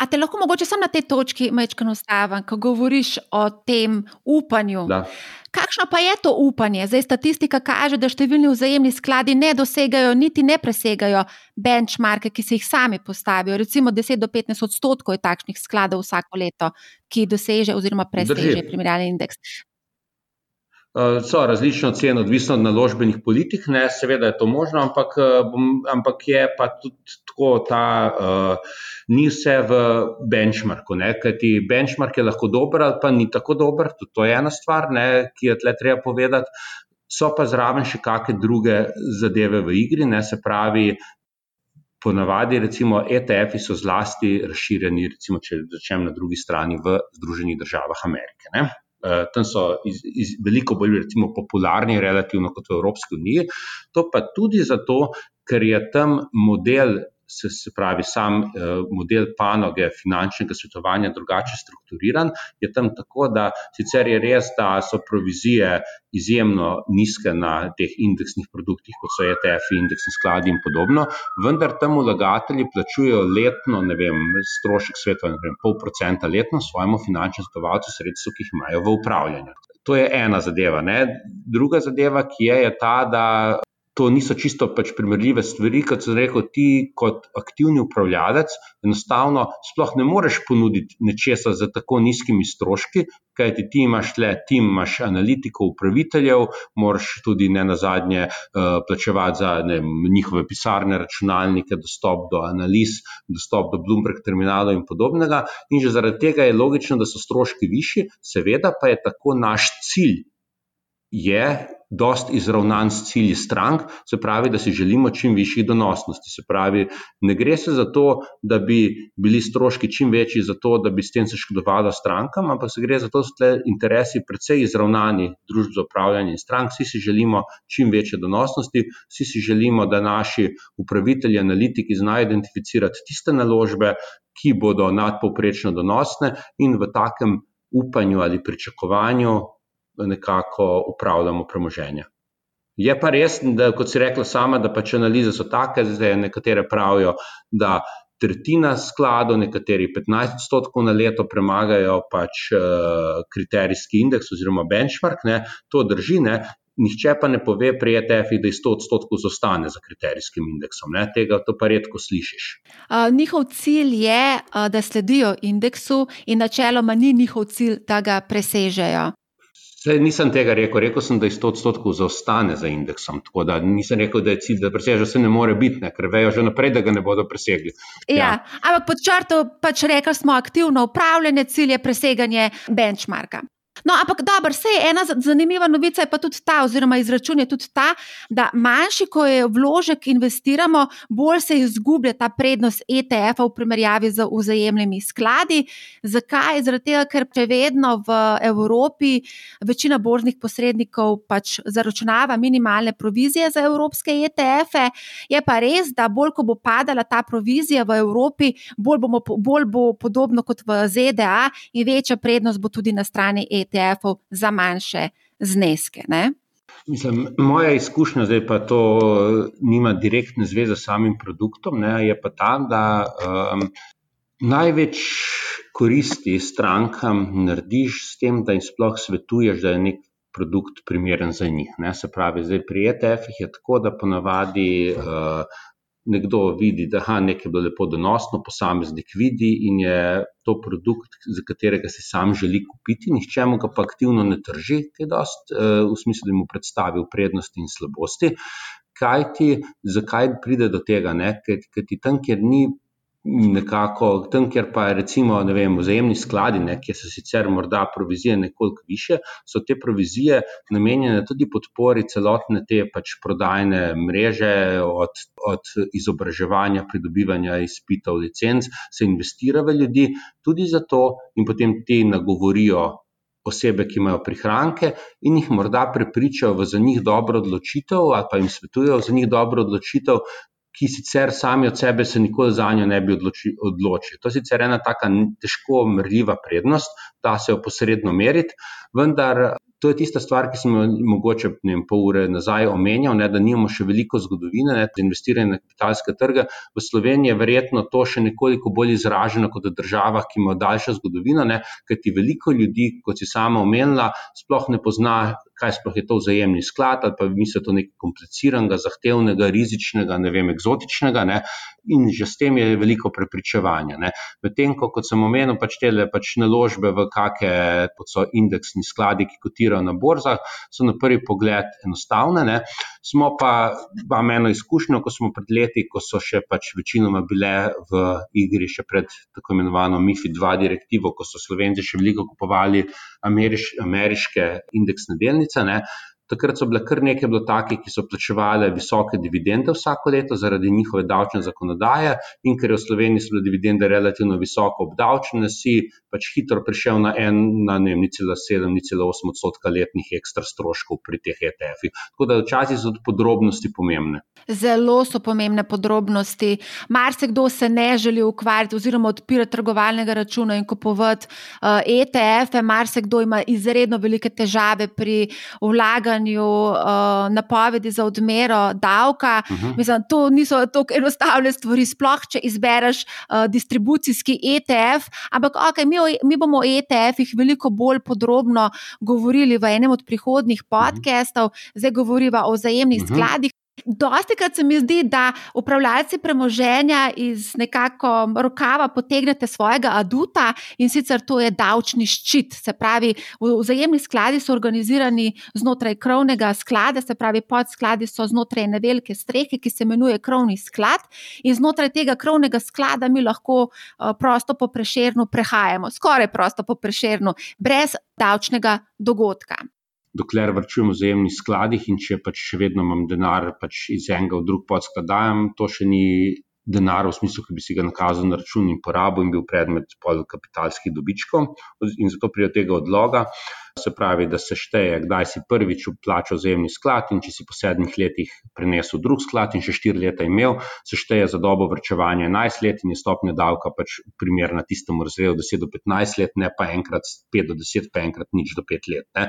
A te lahko mogoče samo na tej točki mečkano stavim, ko govoriš o tem upanju? Da. Kakšno pa je to upanje? Zdaj statistika kaže, da številni vzajemni skladi ne dosegajo, niti ne presegajo benchmarke, ki se jih sami postavijo. Recimo 10 do 15 odstotkov je takšnih skladov vsako leto, ki doseže oziroma preseže primerjalni indeks. Eh, so različne ocene, odvisno od naložbenih politik, ne, seveda je to možno, ampak, eh, ampak je pa tudi tako, da uh, ni vse v benchmarku. Ne, kajti benchmark je lahko dober, ali pa ni tako dober, tudi to je ena stvar, ne, ki je tle treba povedati. So pa zraven še kakšne druge zadeve v igri, ne, se pravi. Ponavadi, recimo, ETF-ji so zlasti razširjeni, recimo, če začnem na drugi strani, v Združenih državah Amerike. Ne? Uh, tam so iz, iz, veliko bolj recimo, popularni, relativno kot v Evropski uniji. To pa tudi zato, ker je tam model se, se pravi, sam eh, model panoge finančnega svetovanja drugače strukturiran, je tam tako, da sicer je res, da so provizije izjemno nizke na teh indeksnih produktih, kot so ETF, indeksni skladi in podobno, vendar tam vlagatelji plačujejo letno, ne vem, strošek sveta, ne vem, pol procenta letno svojemu finančnemu svetovalcu sredstvu, ki jih imajo v upravljanju. To je ena zadeva. Ne? Druga zadeva, ki je, je ta, da to niso čisto pač primerljive stvari, kot sem rekel, ti kot aktivni upravljalec enostavno sploh ne moreš ponuditi nečesa za tako nizkimi stroški, kajti ti imaš le tim, imaš analitikov, upraviteljev, moraš tudi ne na zadnje uh, plačevati za ne, njihove pisarne, računalnike, dostop do analiz, dostop do Bloomberg terminalov in podobnega. In že zaradi tega je logično, da so stroški višji, seveda pa je tako naš cilj. Je dost izravnan s cilji strank, se pravi, da si želimo čim višjih donosnosti. Se pravi, ne gre se za to, da bi bili stroški čim večji, zato da bi s tem se škodovalo strankam, ampak se gre za to, da so te interesi precej izravnani družb za upravljanje strank. Vsi si želimo čim večje donosnosti, vsi si želimo, da naši upravitelji, analitiki znajo identificirati tiste naložbe, ki bodo nadpovprečno donosne in v takem upanju ali pričakovanju nekako upravljamo premoženje. Je pa res, da kot si rekla sama, da pač analize so take, zdaj nekatere pravijo, da tretjina skladov, nekateri 15 odstotkov na leto premagajo pač uh, kriterijski indeks oziroma benchmark, ne, to drži, ne. Nihče pa ne pove pri ETF-ih, da je 100 odstotkov zostane za kriterijskim indeksom. Ne? Tega pa redko slišiš. Uh, njihov cilj je, uh, da sledijo indeksu, in načeloma ni njihov cilj, da ga presežejo. Sej nisem tega rekel, rekel sem, da je 100 odstotkov zaostane za indeksom. Tako da nisem rekel, da je cilj, da preseže, se ne more biti, ne, ker vejo že naprej, da ga ne bodo presegli. Ja, ja. ampak pod črto pač rekli smo aktivno upravljanje, cilj je preseganje benchmarka. No, ampak dobro, vse je ena zanimiva novica, pa tudi ta, oziroma izračun je tudi ta, da manjši, ko je vložek investiramo, bolj se izgublja ta prednost ETF-a v primerjavi z vzajemnimi skladi. Zakaj? Zaradi tega, ker prevedno v Evropi večina borznih posrednikov pač zaračunava minimalne provizije za evropske ETF-e. Je pa res, da bolj ko bo padala ta provizija v Evropi, bolj, bomo, bolj bo podobno kot v ZDA in večja prednost bo tudi na strani ETF. ETF-ov za manjše zneske. Mislim, moja izkušnja, zdaj pa to nima direktne zveze s samim produktom, ne, je pa ta, da um, največ koristi strankam narediš s tem, da jim sploh svetuješ, da je nek produkt primeren za njih. Ne. Se pravi, zdaj pri ETF-ih je tako, da ponavadi. Uh, nekdo vidi, da je nekaj bilo lepo donosno, posameznik vidi in je to produkt, za katerega si sam želi kupiti, nihče mu ga pa aktivno ne trži, kaj dost, eh, v smislu, da mu predstavi prednosti in slabosti. Kaj ti, zakaj pride do tega? Ker ti tam, kjer ni nekako tam, kjer pa recimo vem, vzajemni skladi, ne, kjer so sicer morda provizije nekoliko više, so te provizije namenjene tudi podpori celotne te pač prodajne mreže, od, od izobraževanja, pridobivanja izpitev, licenc, se investira v ljudi tudi zato in potem ti nagovorijo. Osebe, ki imajo prihranke in jih morda prepričajo v za njih dobro odločitev, ali pa jim svetujejo za njih dobro odločitev, ki sicer sami od sebe se nikoli za njo ne bi odločili. To je sicer ena tako težko merljiva prednost, da se jo posredno meriti, vendar to je tista stvar, ki sem jo mogoče vem, pol ure nazaj omenjal, ne, da nimamo še veliko zgodovine ne, investiranje na kapitalske trge. V Sloveniji je verjetno to še nekoliko bolj izraženo kot v državah, ki imajo daljšo zgodovino, kajti veliko ljudi, kot si sama omenila, sploh ne pozna. Kaj sploh je to vzajemni sklad, ali pa da je to nekaj kompliciranega, zahtevnega, rizičnega, ne vem, eksotičnega. Ne? in že s tem je veliko prepričevanja. Medtem ko, kot sem omenil, pač te pač naložbe v kakšne, kot so indeksni skladi, ki kotirajo na borzah, so na prvi pogled enostavne. Ne? Smo pa, imam eno izkušnjo, ko smo pred leti, ko so še pač večinoma bile v igri, še pred tako imenovano MIFID 2 direktivo, ko so Slovenci še veliko kupovali ameriš, ameriške indeksne delnice. Ne? Takrat so bile kar nekaj bilo takih, ki so plačevali visoke dividende vsako leto zaradi njihove davčne zakonodaje, in ker je v Sloveniji so bile dividende relativno visoko obdavčene, si pač hitro prišel na en, na ne vem, ni celo sedem, ni celo osem odstotka letnih ekstra stroškov pri teh ETF-ih. Tako da včasih so podrobnosti pomembne. Zelo so pomembne podrobnosti. Marsikdo se ne želi ukvarjati oziroma odpirati trgovalnega računa in kupovati uh, eh, ETF-e, marsikdo ima izredno velike težave pri vlaganju zbiranju uh, napovedi za odmero davka. Uh mhm. -huh. Mislim, to niso tako enostavne stvari, sploh če izbereš uh, distribucijski ETF. Ampak okay, mi, mi bomo o ETF-ih veliko bolj podrobno govorili v enem od prihodnih mhm. podcastov, zdaj govorimo o vzajemnih uh mhm. -huh. skladih. Dosti krat se mi zdi, da upravljalci premoženja iz nekako rokava potegnete svojega aduta in sicer to je davčni ščit. Se pravi, vzajemni skladi so organizirani znotraj krovnega sklada, se pravi, podskladi so znotraj ene velike strehe, ki se imenuje krovni sklad in znotraj tega krovnega sklada mi lahko eh, prosto po preširnu prehajamo, skoraj prosto po preširnu, brez davčnega dogodka dokler vrčujem v vzajemnih skladih in če pač še vedno imam denar pač iz enega v drug podsklad, dajem, to še ni denar v smislu, ki bi si ga nakazal na račun in porabo in bil predmet kapitalskih dobičkov, in zato pride do tega odloga. Se pravi, da se šteje, kdaj si prvič vplačal vzajemni sklad, in če si po sedmih letih prenesel drug sklad in še štiri leta imel, se šteje za dobo vrčevanja 11 let in je stopnja davka pač primerna tistemu razredu 10 do 15 let, ne pa enkrat 5 do 10, pa enkrat nič do 5 let. Ne.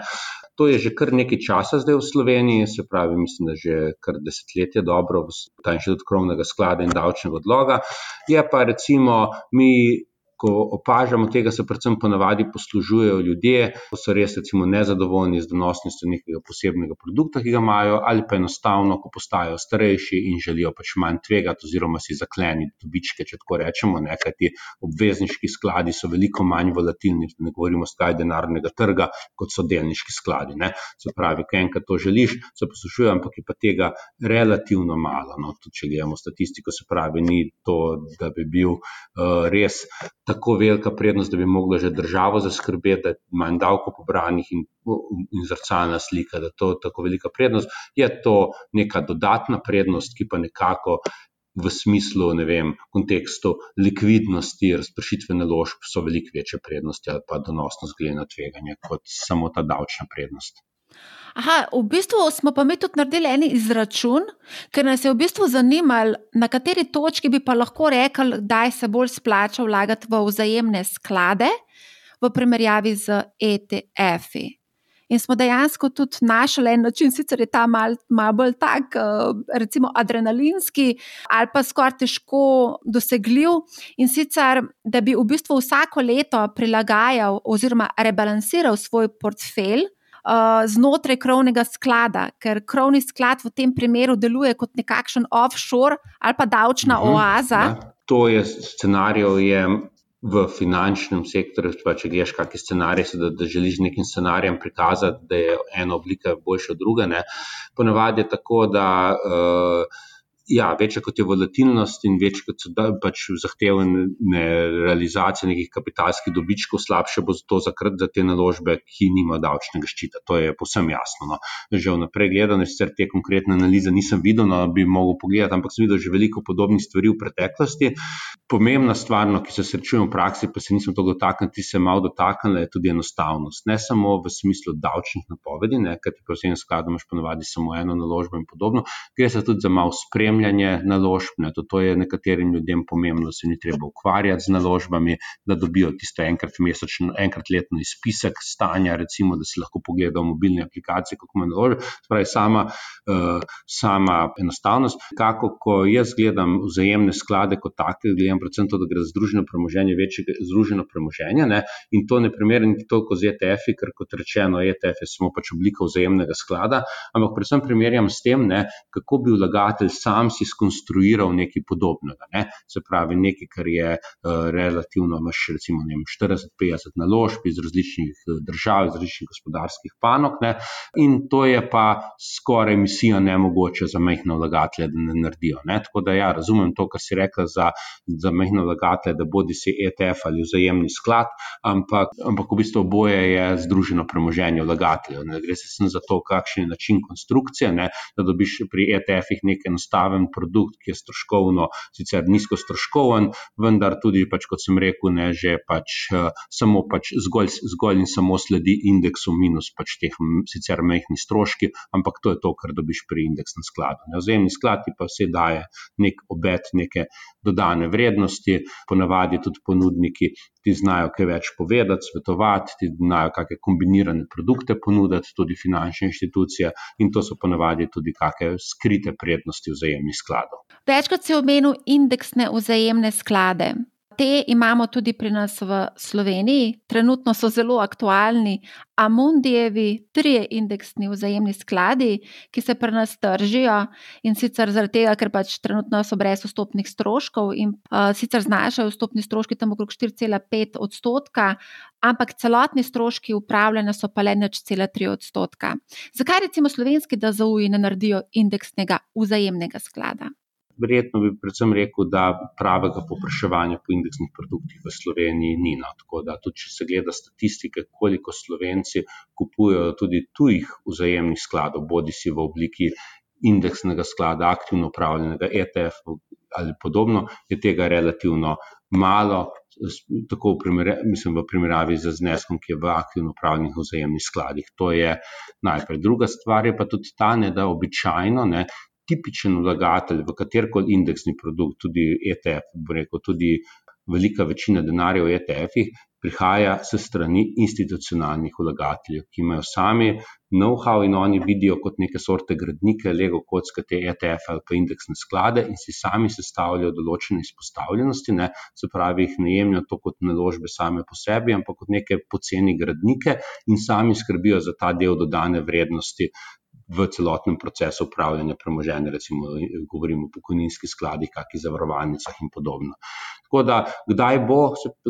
To je že kar nekaj časa zdaj v Sloveniji, se pravi, mislim, da že kar desetletje dobro v ta inštitut krovnega sklada in davčnega odloga. Je pa recimo mi ko opažamo tega, se predvsem ponavadi poslužujejo ljudje, ko so res recimo nezadovoljni z donosnostjo nekega posebnega produkta, ki ga imajo, ali pa enostavno, ko postajajo starejši in želijo pač manj tvegati, oziroma si zakleniti dobičke, če tako rečemo. Ne, kajti obvezniški skladi so veliko manj volatilni, ne govorimo skaj denarnega trga, kot so delniški skladi. Ne. Se pravi, ko enkrat to želiš, se poslušuje, ampak je pa tega relativno malo. No. Tudi če gledamo statistiko, se pravi, ni to, da bi bil uh, res tako velika prednost, da bi mogla že državo zaskrbeti, da je manj davko pobranih in, in zrcalna slika, da je to tako velika prednost. Je to neka dodatna prednost, ki pa nekako. V smislu, ne vem, kontekstu likvidnosti, razpršitve naložb so veliko večje prednosti ali pa donosnost glede na tveganje kot samo ta davčna prednost. Aha, v bistvu smo pa mi tudi naredili en izračun, ker nas je v bistvu zanimalo, na kateri točki bi pa lahko rekli, da se bolj splača vlagati v vzajemne sklade v primerjavi z ETF-i. In smo dejansko tudi našli en način, sicer je ta mal, mal bolj tak, eh, recimo adrenalinski ali pa skoraj težko dosegljiv. In sicer, da bi v bistvu vsako leto prilagajal oziroma rebalansiral svoj portfelj znotraj krovnega sklada, ker krovni sklad v tem primeru deluje kot nekakšen offshore ali pa davčna uh mhm, -huh, oaza. Ja, to je scenarij. V finančnem sektorju, pa če greš kakšen scenarij, da, da želiš nekim scenarijem prikazati, da je ena oblika boljša od druge. Ponavadi je tako, da uh, ja, večja kot je volatilnost in večja kot so pač zahtevne realizacije nekih kapitalskih dobičkov, slabše bo to zakrat za te naložbe, ki nima davčnega ščita. To je posem jasno. No. Že vnaprej gledano, sicer te konkretne analize nisem videl, no, bi mogel pogledati, ampak sem videl že veliko podobnih stvari v preteklosti. Pomembna stvar, no, ki se srečujem v praksi, pa se nisem to dotaknil, ti se malo dotaknila, je tudi enostavnost. Ne samo v smislu davčnih napovedi, ker ti pri vsem skladu imaš ponovadi samo eno naložbo in podobno, gre se tudi za malo spremljanje spremljanje naložb. Ne, to, to je nekaterim ljudem pomembno, da se ni treba ukvarjati z naložbami, da dobijo tisto enkrat mesečno, enkrat letno izpisek stanja, recimo, da si lahko pogledajo mobilne aplikacije, kako ima naložbe. Spravi sama, uh, sama enostavnost. Kako, ko jaz gledam vzajemne sklade kot take, gledam predvsem to, da gre za združeno premoženje, večje združeno premoženje. Ne, in to ne primerjam toliko z ETF-i, ker kot rečeno, ETF je samo pač oblika vzajemnega sklada, ampak predvsem primerjam s tem, ne, kako bi vlagatelj sam sam si skonstruiral nekaj podobnega. Ne? Se pravi, nekaj, kar je uh, relativno, imaš recimo 40-50 naložb iz različnih eh, držav, iz različnih gospodarskih panok, ne? in to je pa skoraj misija nemogoče za mehne vlagatelje, da ne naredijo. Ne? Tako da ja, razumem to, kar si rekla za, za mehne vlagatelje, da bodi si ETF ali vzajemni sklad, ampak, ampak v bistvu oboje je združeno premoženje vlagateljev. Ne gre se samo za to, kakšen je način konstrukcije, ne? da dobiš pri ETF-ih nekaj enostavnega zdraven produkt, ki je stroškovno, sicer nizko stroškoven, vendar tudi, pač, kot sem rekel, ne že pač, uh, samo pač zgolj, zgolj in samo sledi indeksu, minus pač teh sicer mehkih stroškov, ampak to je to, kar dobiš pri indeksnem skladu. Vzemni sklad pa vse daje nek obet, neke dodane vrednosti, ponavadi tudi ponudniki. Ti znajo kaj več povedati, svetovati, ti znajo kakšne kombinirane produkte ponuditi, tudi finančne inštitucije, in to so ponavadi tudi kakšne skrite prednosti vzajemnih skladov. Večkrat si omenil indeksne vzajemne sklade. Te imamo tudi pri nas v Sloveniji, trenutno so zelo aktualni Amundijevi, tri indeksni vzajemni skladi, ki se pri nas tržijo in sicer zaradi tega, ker pač trenutno so brez vstopnih stroškov in uh, sicer znašajo vstopni stroški tam okrog 4,5 odstotka, ampak celotni stroški upravljanja so pa le neč cela 3 odstotka. Zakaj recimo slovenski DZU-ji ne naredijo indeksnega vzajemnega sklada? Verjetno bi predvsem rekel, da pravega popraševanja po indeksnih produktih v Sloveniji ni. No. Tako da, tudi če se gleda statistike, koliko slovenci kupujejo tudi tujih vzajemnih skladov, bodi si v obliki indeksnega sklada, aktivno upravljenega ETF ali podobno, je tega relativno malo. Tako v, primer, mislim, v primerjavi z zneskom, ki je v aktivno upravljenih vzajemnih skladih. To je najprej. Druga stvar je pa tudi ta, ne, da običajno ne, tipičen vlagatelj v katerkoli indeksni produkt, tudi ETF, bo rekel, tudi velika večina denarja v ETF-ih, prihaja se strani institucionalnih vlagateljev, ki imajo sami know-how in oni vidijo kot neke sorte gradnike, lego kocke, te ETF ali pa indeksne sklade in si sami sestavljajo določene izpostavljenosti, ne, se pravi, jih ne jemljajo to kot naložbe same po sebi, ampak kot neke poceni gradnike in sami skrbijo za ta del dodane vrednosti v celotnem procesu upravljanja premoženja, recimo, govorimo o pokojninskih skladih, kakih zavarovalnicah in podobno. Tako da, kdaj bo,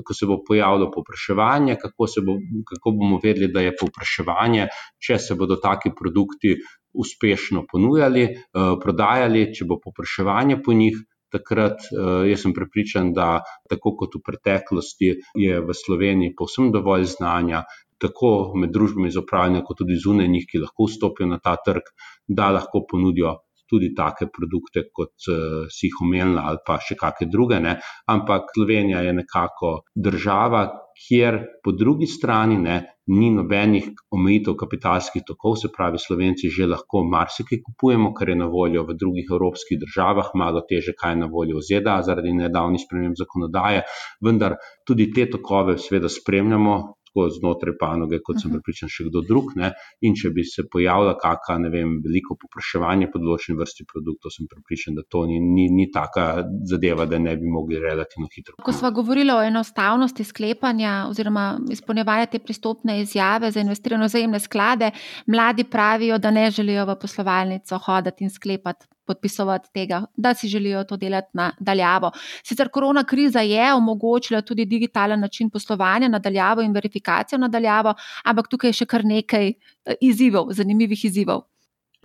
ko se bo pojavilo povpraševanje, kako, bo, kako bomo vedeli, da je povpraševanje, če se bodo taki produkti uspešno ponujali, eh, prodajali, če bo povpraševanje po njih. Takrat uh, jaz sem prepričan, da tako kot v preteklosti je v Sloveniji povsem dovolj znanja, tako med družbami za upravljanje, kot tudi zunaj njih, ki lahko vstopijo na ta trg, da lahko ponudijo tudi take produkte, kot uh, si jih omenila, ali pa še kakšne druge. Ne. Ampak Slovenija je nekako država, kjer po drugi strani ne, ni nobenih omejitev kapitalskih tokov, se pravi, Slovenci že lahko marsikaj kupujemo, kar je na voljo v drugih evropskih državah, malo teže, kaj je na voljo v ZDA zaradi nedavnih sprememb zakonodaje, vendar tudi te tokove seveda spremljamo, tako znotraj panoge, kot sem pripričan, še kdo drug. Ne? In če bi se pojavila kakšna, ne vem, veliko popraševanje po določeni vrsti produktov, sem pripričan, da to ni, ni, ni taka zadeva, da ne bi mogli relativno hitro. Ko smo govorili o enostavnosti sklepanja oziroma izpolnjevanja te pristopne izjave za investirane vzajemne sklade, mladi pravijo, da ne želijo v poslovalnico hoditi in sklepati podpisovati tega, da si želijo to delati na daljavo. Sicer korona kriza je omogočila tudi digitalen način poslovanja na daljavo in verifikacijo na daljavo, ampak tukaj je še kar nekaj eh, izzivov, zanimivih izzivov.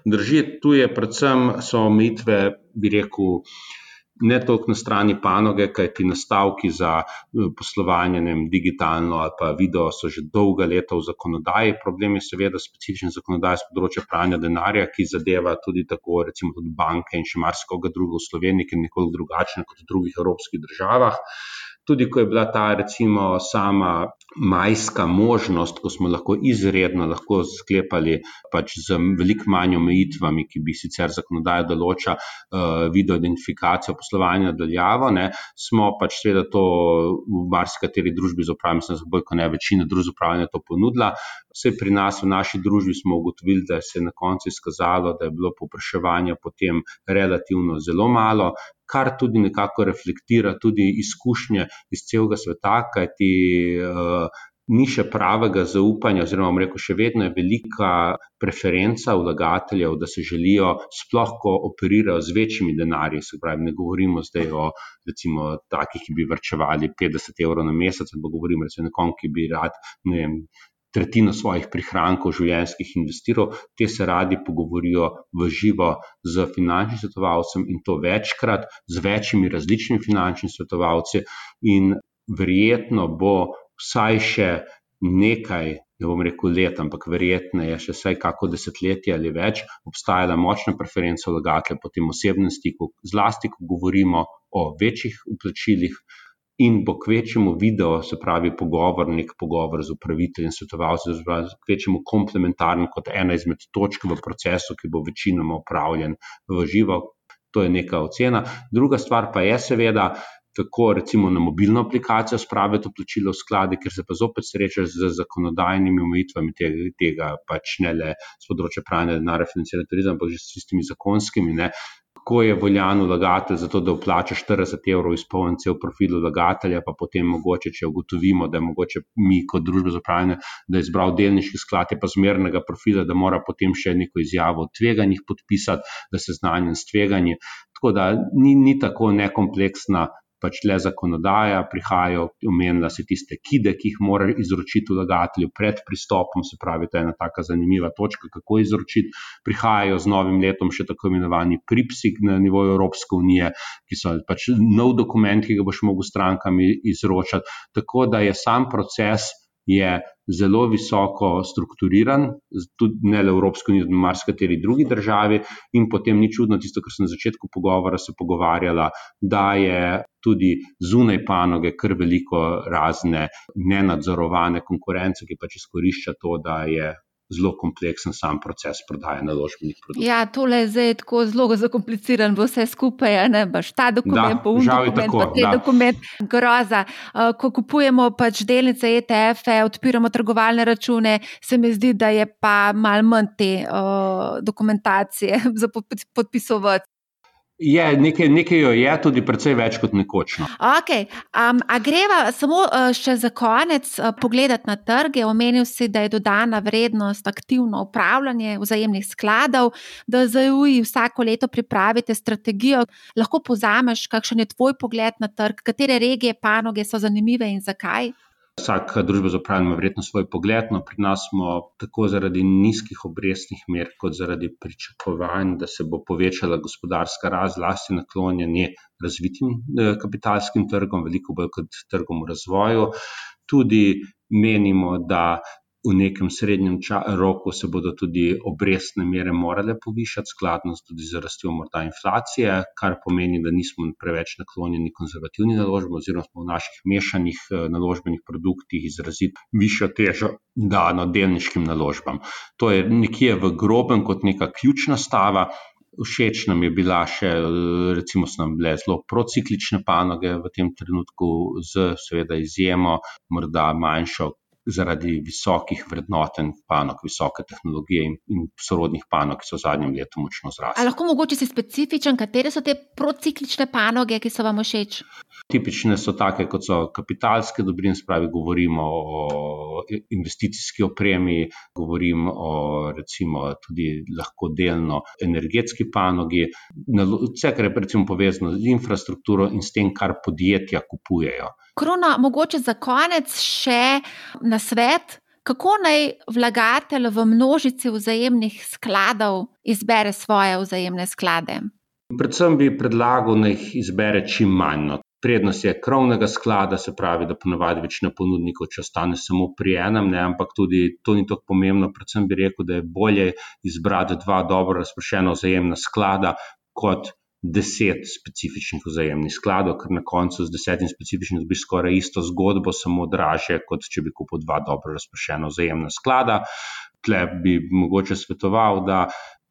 Drži, tu je predvsem so omejitve, bi rekel ne toliko na strani panoge, kaj ti nastavki za eh, poslovanje, ne vem, digitalno ali pa video so že dolga leta v zakonodaji. Problem je seveda specifičen zakonodaj z področja pranja denarja, ki zadeva tudi tako, recimo, tudi banke in še marsikoga druga v Sloveniji, ki je nekoliko drugačna kot v drugih evropskih državah. Tudi ko je bila ta, recimo, sama majska možnost, ko smo lahko izredno lahko sklepali pač z veliko manj omejitvami, ki bi sicer zakonodaja določa, uh, video identifikacijo poslovanja nadaljavo, ne, smo pač seveda to v marsikateri družbi z upravljanje, mislim, da bolj kot ne večina družb z upravljanje to ponudila. Vse pri nas v naši družbi smo ugotovili, da se je na koncu izkazalo, da je bilo popraševanja potem relativno zelo malo, kar tudi nekako reflektira tudi izkušnje iz celega sveta, kajti uh, ni še pravega zaupanja, oziroma, rekel, še vedno je velika preferenca vlagateljev, da se želijo, sploh ko operirajo z večjimi denarji. Se pravi, ne govorimo zdaj o recimo takih, ki bi vrčevali 50 evrov na mesec, ampak govorimo o nekom, ki bi rad, ne vem tretjino svojih prihrankov življenjskih investiral, te se radi pogovorijo v živo z finančnim svetovalcem in to večkrat, z večjimi različnimi finančnimi svetovalci, in verjetno bo vsaj še nekaj. Ne bom rekel let, ampak verjetno je še vsaj kako desetletje ali več obstajala močna preferenca vlagatelja po tem osebnem stiku, zlasti, ko govorimo o večjih uplačilih, in bo kvečemu video, se pravi, pogovor, nek pogovor z upraviteljem, svetovalcem, kvečemu komplementaren kot ena izmed točk v procesu, ki bo večinoma upravljen v živo. To je neka ocena. Druga stvar pa je, seveda, kako recimo na mobilno aplikacijo spraviti vplačilo v sklade, ker se pa zopet srečaš z zakonodajnimi omejitvami tega, tega pač ne le z področja pranja denarja, financiranja turizma, ampak že s tistimi zakonskimi. Ne ko je voljan vlagatelj za to, da vplača 40 evrov izpolnjen cel profil vlagatelja, pa potem mogoče, če ugotovimo, da je mogoče mi kot družba za upravljanje, da je izbral delniški sklad, je pa zmernega profila, da mora potem še neko izjavo o tveganjih podpisati, da se znanje s tveganji. Tako da ni, ni tako nekompleksna pač le zakonodaja, prihajajo, omenila se tiste kide, ki jih mora izročiti vlagatelju pred pristopom, se pravi, to je ena taka zanimiva točka, kako izročiti. Prihajajo z novim letom še tako imenovani pripsi na nivoju Evropske unije, ki so pač nov dokument, ki ga boš mogel strankami izročati. Tako da je sam proces je zelo visoko strukturiran, tudi ne le v Evropski uniji, tudi marsikateri drugi državi, in potem ni čudno tisto, kar sem na začetku pogovora se pogovarjala, da je tudi zunaj panoge kar veliko razne nenadzorovane konkurence, ki pač izkorišča to, da je zelo kompleksen sam proces prodaje naložbenih produktov. Ja, tole je zdaj tako zelo zakompliciran, vse skupaj, ne baš ta dokument, pa un dokument, pa te dokument, groza. Eh, ko kupujemo pač delnice ETF-e, odpiramo trgovalne račune, se mi zdi, da je pa mal manj te uh, dokumentacije za podpisovati. Je, nekaj, nekaj jo je, tudi precej več kot nekoč. No. Okay. Um, a greva samo uh, še za konec uh, pogledati na trge. Omenil si, da je dodana vrednost aktivno upravljanje vzajemnih skladov, da za UI vsako leto pripravite strategijo. Lahko pozameš, kakšen je tvoj pogled na trg, katere regije, panoge so zanimive in zakaj? Vsaka družba za upravljanje ima verjetno svoj pogled. No, pri nas smo tako zaradi nizkih obrestnih mer, kot zaradi pričakovanj, da se bo povečala gospodarska rast, zlasti naklonjeni razvitim eh, kapitalskim trgom, veliko bolj kot trgom v razvoju. Tudi menimo, da v nekem srednjem roku se bodo tudi obrestne mere morale povišati, skladno tudi z rastjo morda inflacije, kar pomeni, da nismo preveč naklonjeni konzervativni naložbi, oziroma smo v naših mešanih eh, naložbenih produktih izraziti višjo težo dano delniškim naložbam. To je nekje v grobem kot neka ključna stava. Všeč nam je bila še, recimo, so nam bile zelo prociklične panoge v tem trenutku, z seveda izjemo, morda manjšo zaradi visokih vrednoten panog, visoke tehnologije in, in sorodnih panog, ki so v zadnjem letu močno zrasli. Lahko mogoče si specifičen, katere so te prociklične panoge, ki so vam všeč? Tipične so take, kot so kapitalske dobrine, spravi govorimo o investicijski opremi, govorim o recimo tudi lahko delno energetski panogi, vse, kar je recimo povezano z infrastrukturo in s tem, kar podjetja kupujejo. Krona, mogoče za konec še na svet, kako naj vlagatelj v množici vzajemnih skladov izbere svoje vzajemne sklade? Predvsem bi predlagal, da jih izbere čim manj. No. Prednost je krovnega sklada, se pravi, da ponovadi večina ponudnikov, če ostane samo pri enem, ne, ampak tudi to ni tako pomembno. Predvsem bi rekel, da je bolje izbrati dva dobro razpršena vzajemna sklada kot deset specifičnih vzajemnih skladov, ker na koncu z desetim specifičnim dobiš skoraj isto zgodbo, samo draže, kot če bi kupil dva dobro razpršena vzajemna sklada. Tle bi mogoče svetoval, da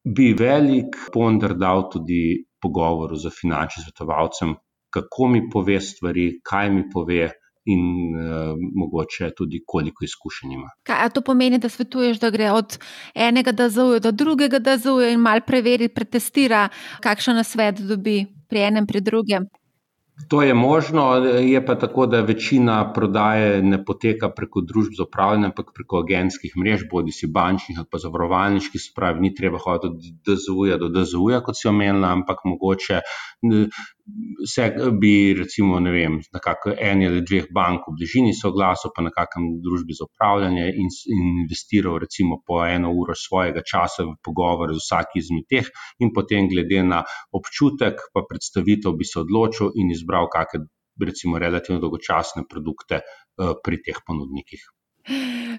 bi velik ponder dal tudi pogovoru z finančnim svetovalcem, kako mi pove stvari, kaj mi pove, in uh, mogoče tudi koliko izkušenj ima. Kaj to pomeni, da svetuješ, da gre od enega DZU do drugega DZU in malo preveri, pretestira, kakšen nasvet dobi pri enem, pri drugem? To je možno, je pa tako, da večina prodaje ne poteka preko družb za upravljanje, ampak preko agentskih mrež, bodi si bančnih ali pa zavarovalniških, se pravi, ni treba hoditi od DZU-ja do DZU-ja, kot si omenila, ampak mogoče se bi, recimo, ne vem, nekako eni ali dveh bank v bližini soglasil, pa na kakem družbi za upravljanje in, in investiral recimo po eno uro svojega časa v pogovor z vsaki izmed teh in potem glede na občutek pa predstavitev bi se odločil in izbral kakšne recimo relativno dolgočasne produkte uh, pri teh ponudnikih.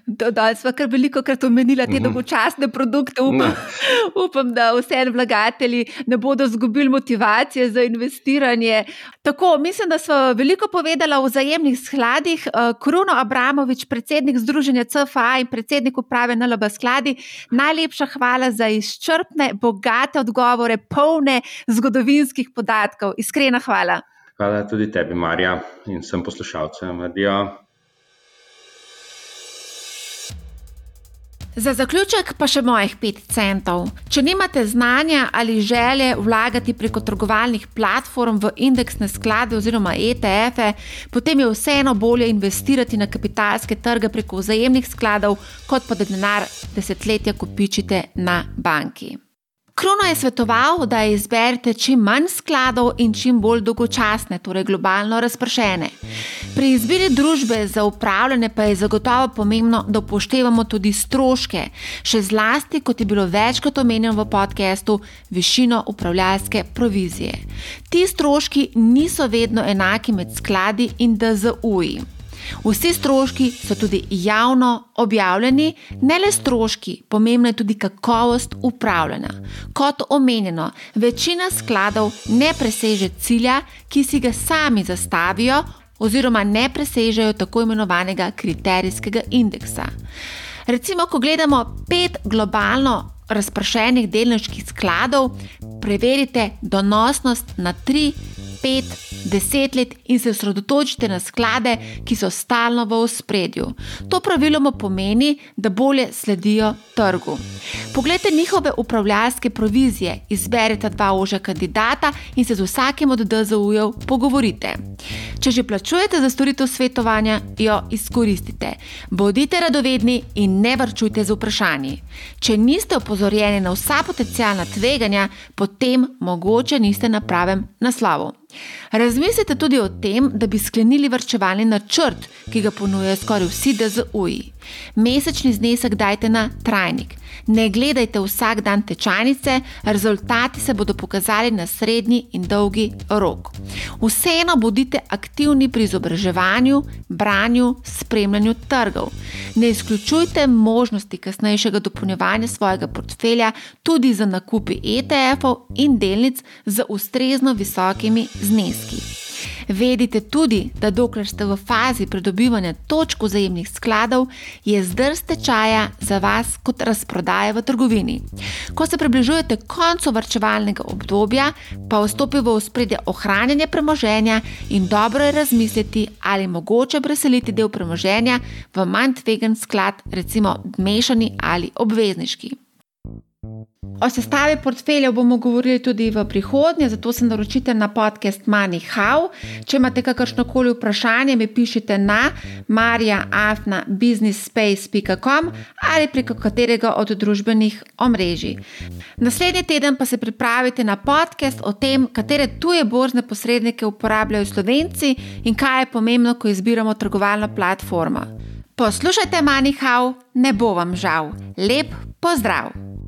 Dodal smo kar veliko krat omenila te mhm. dolgočasne produkte. Upam, upam, da vse vlagatelji ne bodo izgubili motivacije za investiranje. Tako, mislim, da smo veliko povedali o vzajemnih skladih. Eh, Kruno Abramovič, predsednik Združenja CFA in predsednik uprave NLB skladi, najlepša hvala za izčrpne, bogate odgovore, polne zgodovinskih podatkov. Iskrena hvala. Hvala tudi tebi, Marja, in vsem poslušalcem. Adijo. Za zaključek pa še mojih 5 centov. Če nimate znanja ali želje vlagati preko trgovalnih platform v indeksne sklade oziroma ETF-e, potem je vseeno bolje investirati na kapitalske trge preko vzajemnih skladov, kot pa da denar desetletja kopičite na banki. Krono je svetoval, da izberete čim manj skladov in čim bolj dolgočasne, torej globalno razpršene. Pri izbiri družbe za upravljanje pa je zagotovo pomembno, da upoštevamo tudi stroške, še zlasti, kot je bilo večkrat omenjeno v podkastu, višino upravljalske provizije. Ti stroški niso vedno enaki med skladi in DZU-ji. Vsi stroški so tudi javno objavljeni, ne le stroški, pomembna je tudi kakovost upravljanja. Kot omenjeno, večina skladov ne preseže cilja, ki si ga sami zastavijo, oziroma ne presežejo tako imenovanega kriterijskega indeksa. Recimo, ko gledamo pet globalno razpršenih delniških skladov, preverite donosnost na tri, pet, deset let in se osredotočite na sklade, ki so stalno v ospredju. To praviloma pomeni, da bolje sledijo trgu. Poglejte njihove upravljalske provizije, izberite dva ožja kandidata in se z vsakim od DZU-jev pogovorite. Če že plačujete za storitev svetovanja, jo izkoristite. Bodite radovedni in ne vrčujte z vprašanji. Če niste opozorjeni na vsa potencijalna tveganja, potem mogoče niste na pravem naslovu. Razmislite tudi o tem, da bi sklenili vrčevalni načrt, ki ga ponujajo skoraj vsi DZU-ji. Mesečni znesek dajte na trajnik. Ne gledajte vsak dan tečajnice, rezultati se bodo pokazali na srednji in dolgi rok. Vseeno bodite aktivni pri izobraževanju, branju, spremljanju trgov. Ne izključujte možnosti kasnejšega dopolnjevanja svojega portfelja tudi za nakupi ETF-ov in delnic z ustrezno visokimi zneski. Vedite tudi, da dokler ste v fazi pridobivanja točk vzajemnih skladov, je zdrs tečaja za vas kot razprodaja v trgovini. Ko se približujete koncu vrčevalnega obdobja, pa vstopi v ospredje ohranjanje premoženja in dobro je razmisliti, ali mogoče preseliti del premoženja v manj tvegan sklad, recimo mešani ali obvezniški. O sestavi portfeljev bomo govorili tudi v prihodnje, zato se naročite na podcast Money How. Če imate kakršno koli vprašanje, mi pišite na marjaafna.businessspace.com ali preko katerega od družbenih omrežij. Naslednji teden pa se pripravite na podcast o tem, katere tuje borzne posrednike uporabljajo Slovenci in kaj je pomembno, ko izbiramo trgovalno platformo. Poslušajte Money How, ne bo vam žal. Lep pozdrav!